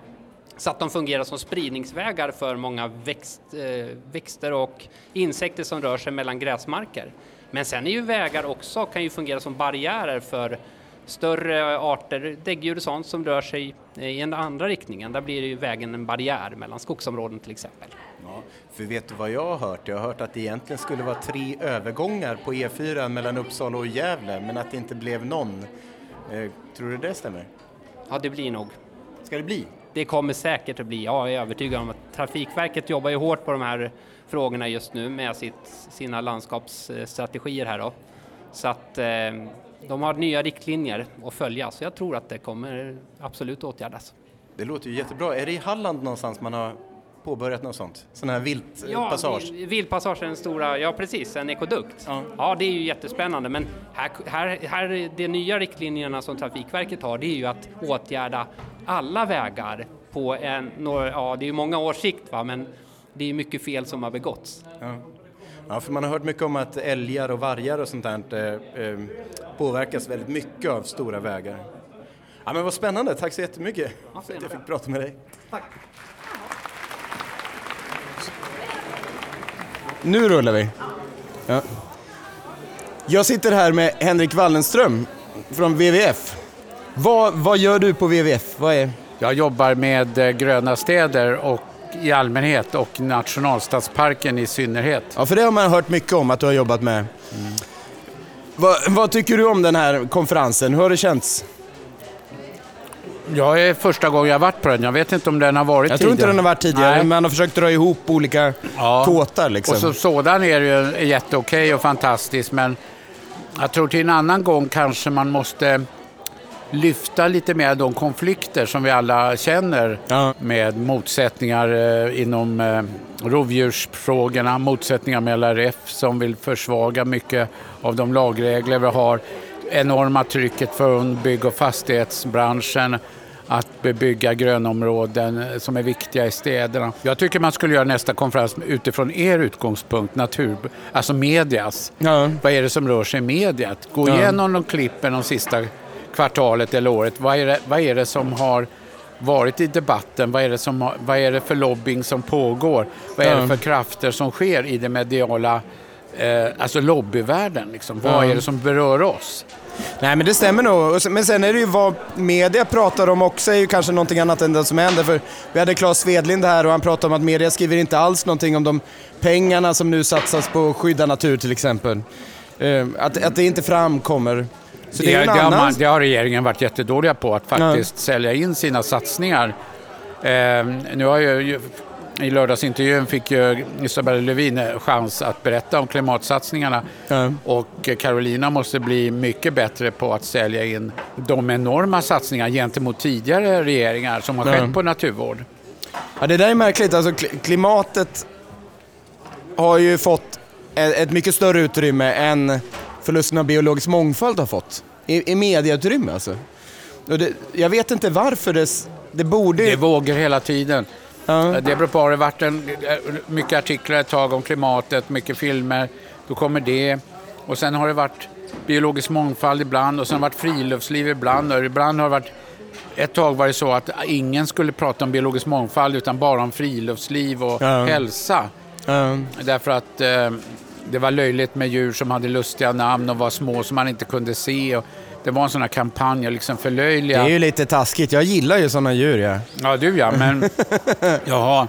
så att de fungerar som spridningsvägar för många växt, eh, växter och insekter som rör sig mellan gräsmarker. Men sen är ju vägar också, kan ju fungera som barriärer för större arter, däggdjur och sånt som rör sig i den andra riktningen. Där blir ju vägen en barriär mellan skogsområden till exempel. Ja, för vet du vad jag har hört? Jag har hört att det egentligen skulle vara tre övergångar på E4 mellan Uppsala och Gävle, men att det inte blev någon. Eh, tror du det stämmer? Ja, det blir nog. Ska det bli? Det kommer säkert att bli, ja, jag är övertygad om att Trafikverket jobbar ju hårt på de här frågorna just nu med sitt, sina landskapsstrategier här då. Så att eh, de har nya riktlinjer att följa, så jag tror att det kommer absolut åtgärdas. Det låter ju jättebra. Är det i Halland någonstans man har påbörjat något sånt? Sån här viltpassage? Ja, viltpassage är den stora, ja precis, en ekodukt. Ja. ja, det är ju jättespännande, men här, här, här, de nya riktlinjerna som Trafikverket har, det är ju att åtgärda alla vägar på en, några, ja det är ju många års sikt va, men det är mycket fel som har begåtts. Ja. Ja, för man har hört mycket om att älgar och vargar och sånt där eh, eh, påverkas väldigt mycket av stora vägar. Ja, men vad spännande, tack så jättemycket för att jag fick prata med dig. Tack. Nu rullar vi. Ja. Jag sitter här med Henrik Wallenström från WWF. Vad, vad gör du på WWF? Vad är... Jag jobbar med eh, gröna städer och i allmänhet och nationalstadsparken i synnerhet. Ja, för det har man hört mycket om att du har jobbat med. Mm. Vad, vad tycker du om den här konferensen? Hur har det känts? Jag är första gången jag varit på den. Jag vet inte om den har varit Jag tidigare. tror inte den har varit tidigare, Nej. man har försökt dra ihop olika ja. tåtar. Liksom. Och så, sådan är ju jätteokej och fantastiskt, men jag tror till en annan gång kanske man måste lyfta lite mer de konflikter som vi alla känner ja. med motsättningar eh, inom eh, rovdjursfrågorna, motsättningar med LRF som vill försvaga mycket av de lagregler vi har, enorma trycket från bygg och fastighetsbranschen att bebygga grönområden som är viktiga i städerna. Jag tycker man skulle göra nästa konferens utifrån er utgångspunkt, natur, alltså medias. Ja. Vad är det som rör sig i mediet? Gå igenom de klippen de sista kvartalet eller året. Vad är det, vad är det som har varit i debatten? Vad är det, som, vad är det för lobbying som pågår? Vad är det för krafter som sker i den mediala eh, alltså lobbyvärlden? Liksom? Vad är det som berör oss? Nej men det stämmer nog. Men sen är det ju vad media pratar om också är ju kanske någonting annat än det som händer. För vi hade Claes Svedlind här och han pratade om att media skriver inte alls någonting om de pengarna som nu satsas på skydda natur till exempel. Eh, att, att det inte framkommer. Så det, det, det, har man, det, har regeringen varit jättedåliga på, att faktiskt ja. sälja in sina satsningar. Eh, nu har ju, I lördagsintervjun fick ju Isabella Lövin chans att berätta om klimatsatsningarna. Ja. Och Carolina måste bli mycket bättre på att sälja in de enorma satsningar gentemot tidigare regeringar som har skett ja. på naturvård. Ja, det där är märkligt. Alltså, klimatet har ju fått ett mycket större utrymme än förlusten av biologisk mångfald har fått. I, i mediautrymme alltså. Det, jag vet inte varför det, det borde... Det vågar hela tiden. Ja. Det beror på, det har varit en, mycket artiklar ett tag om klimatet, mycket filmer. Då kommer det. Och sen har det varit biologisk mångfald ibland och sen har det varit friluftsliv ibland. Och ibland har det varit ett tag var det så att ingen skulle prata om biologisk mångfald utan bara om friluftsliv och ja. hälsa. Ja. Därför att eh, det var löjligt med djur som hade lustiga namn och var små som man inte kunde se. Och det var en sån här kampanj att liksom förlöjliga. Det är ju lite taskigt. Jag gillar ju såna djur. Ja, ja du ja, men jaha.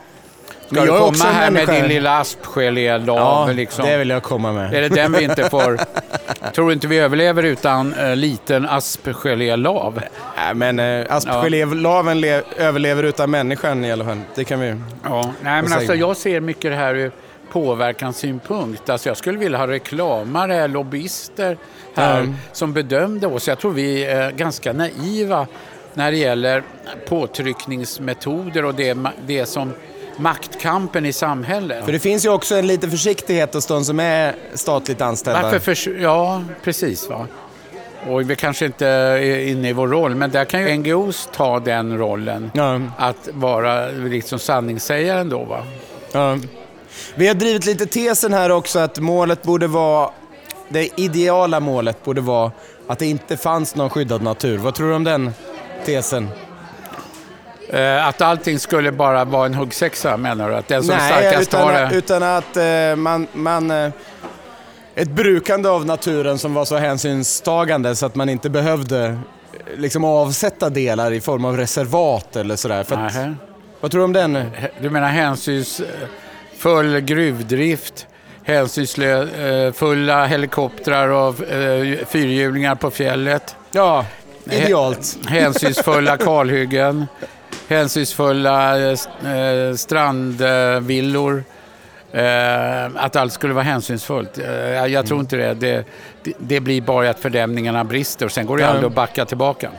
Ska du komma här med din lilla aspgelélav? Ja, liksom? det vill jag komma med. Är det den vi inte får... Tror du inte vi överlever utan uh, liten aspgelélav? Nej, men uh, aspgelélaven överlever utan människan i alla fall. Det kan vi Ja, nej men alltså jag ser mycket det här påverkanssynpunkt. Alltså jag skulle vilja ha reklamare, lobbyister här mm. som bedömde oss. Jag tror vi är ganska naiva när det gäller påtryckningsmetoder och det, det som maktkampen i samhället. För det finns ju också en liten försiktighet hos de som är statligt anställda. Varför för, ja, precis. Va? Och vi kanske inte är inne i vår roll, men där kan ju NGOs ta den rollen. Ja. Att vara liksom sanningssägaren då. Va? Ja. Vi har drivit lite tesen här också att målet borde vara, det ideala målet borde vara Att det inte fanns någon skyddad natur. Vad tror du om den tesen? Eh, Att allting skulle bara vara en huggsexa menar du? Att den som Nej, starkast har utan, det? utan att eh, man... man eh, ett brukande av naturen som var så hänsynstagande så att man inte behövde eh, liksom avsätta delar i form av reservat eller sådär. För att, vad tror du om den? Du menar hänsynsfull gruvdrift, hänsynsfulla helikoptrar och eh, fyrhjulingar på fjället? Ja, idealt. Hänsynsfulla kalhyggen, hänsynsfulla eh, eh, strandvillor. Eh, att allt skulle vara hänsynsfullt. Eh, jag tror inte det. det. det. Blir bara att fördämningarna brister och sen går det Ja. aldrig att backa tillbaka.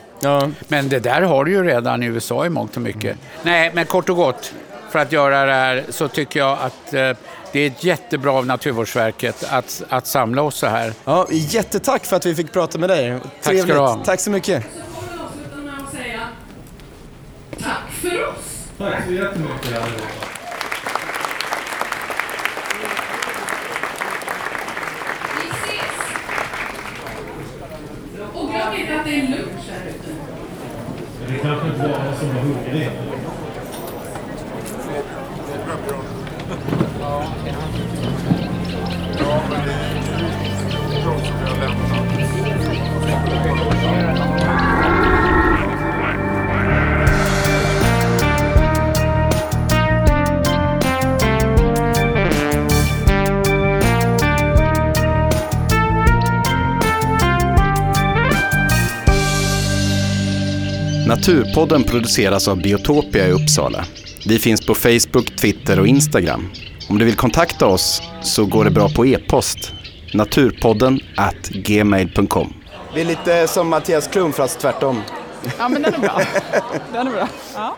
Men det där har du ju redan i USA i mångt och mycket. Nej, men kort och gott, för att göra det här så tycker jag att eh, det är jättebra av Naturvårdsverket att, att samla oss så här. Ja, jättetack för att vi fick prata med dig. Tack ska du ha. Tack så mycket. Tack för oss! Tack så jättemycket allihopa. Vi ses! Och glöm inte att det är lunch här ute. Det kanske inte var någon som var hungrig. Naturpodden produceras av Biotopia i Uppsala. Vi finns på Facebook, Twitter och Instagram. Om du vill kontakta oss så går det bra på e-post. Naturpodden at gmail.com. Vi är lite som Mattias Klum fast tvärtom. Ja, men den är bra. Den är bra. Ja.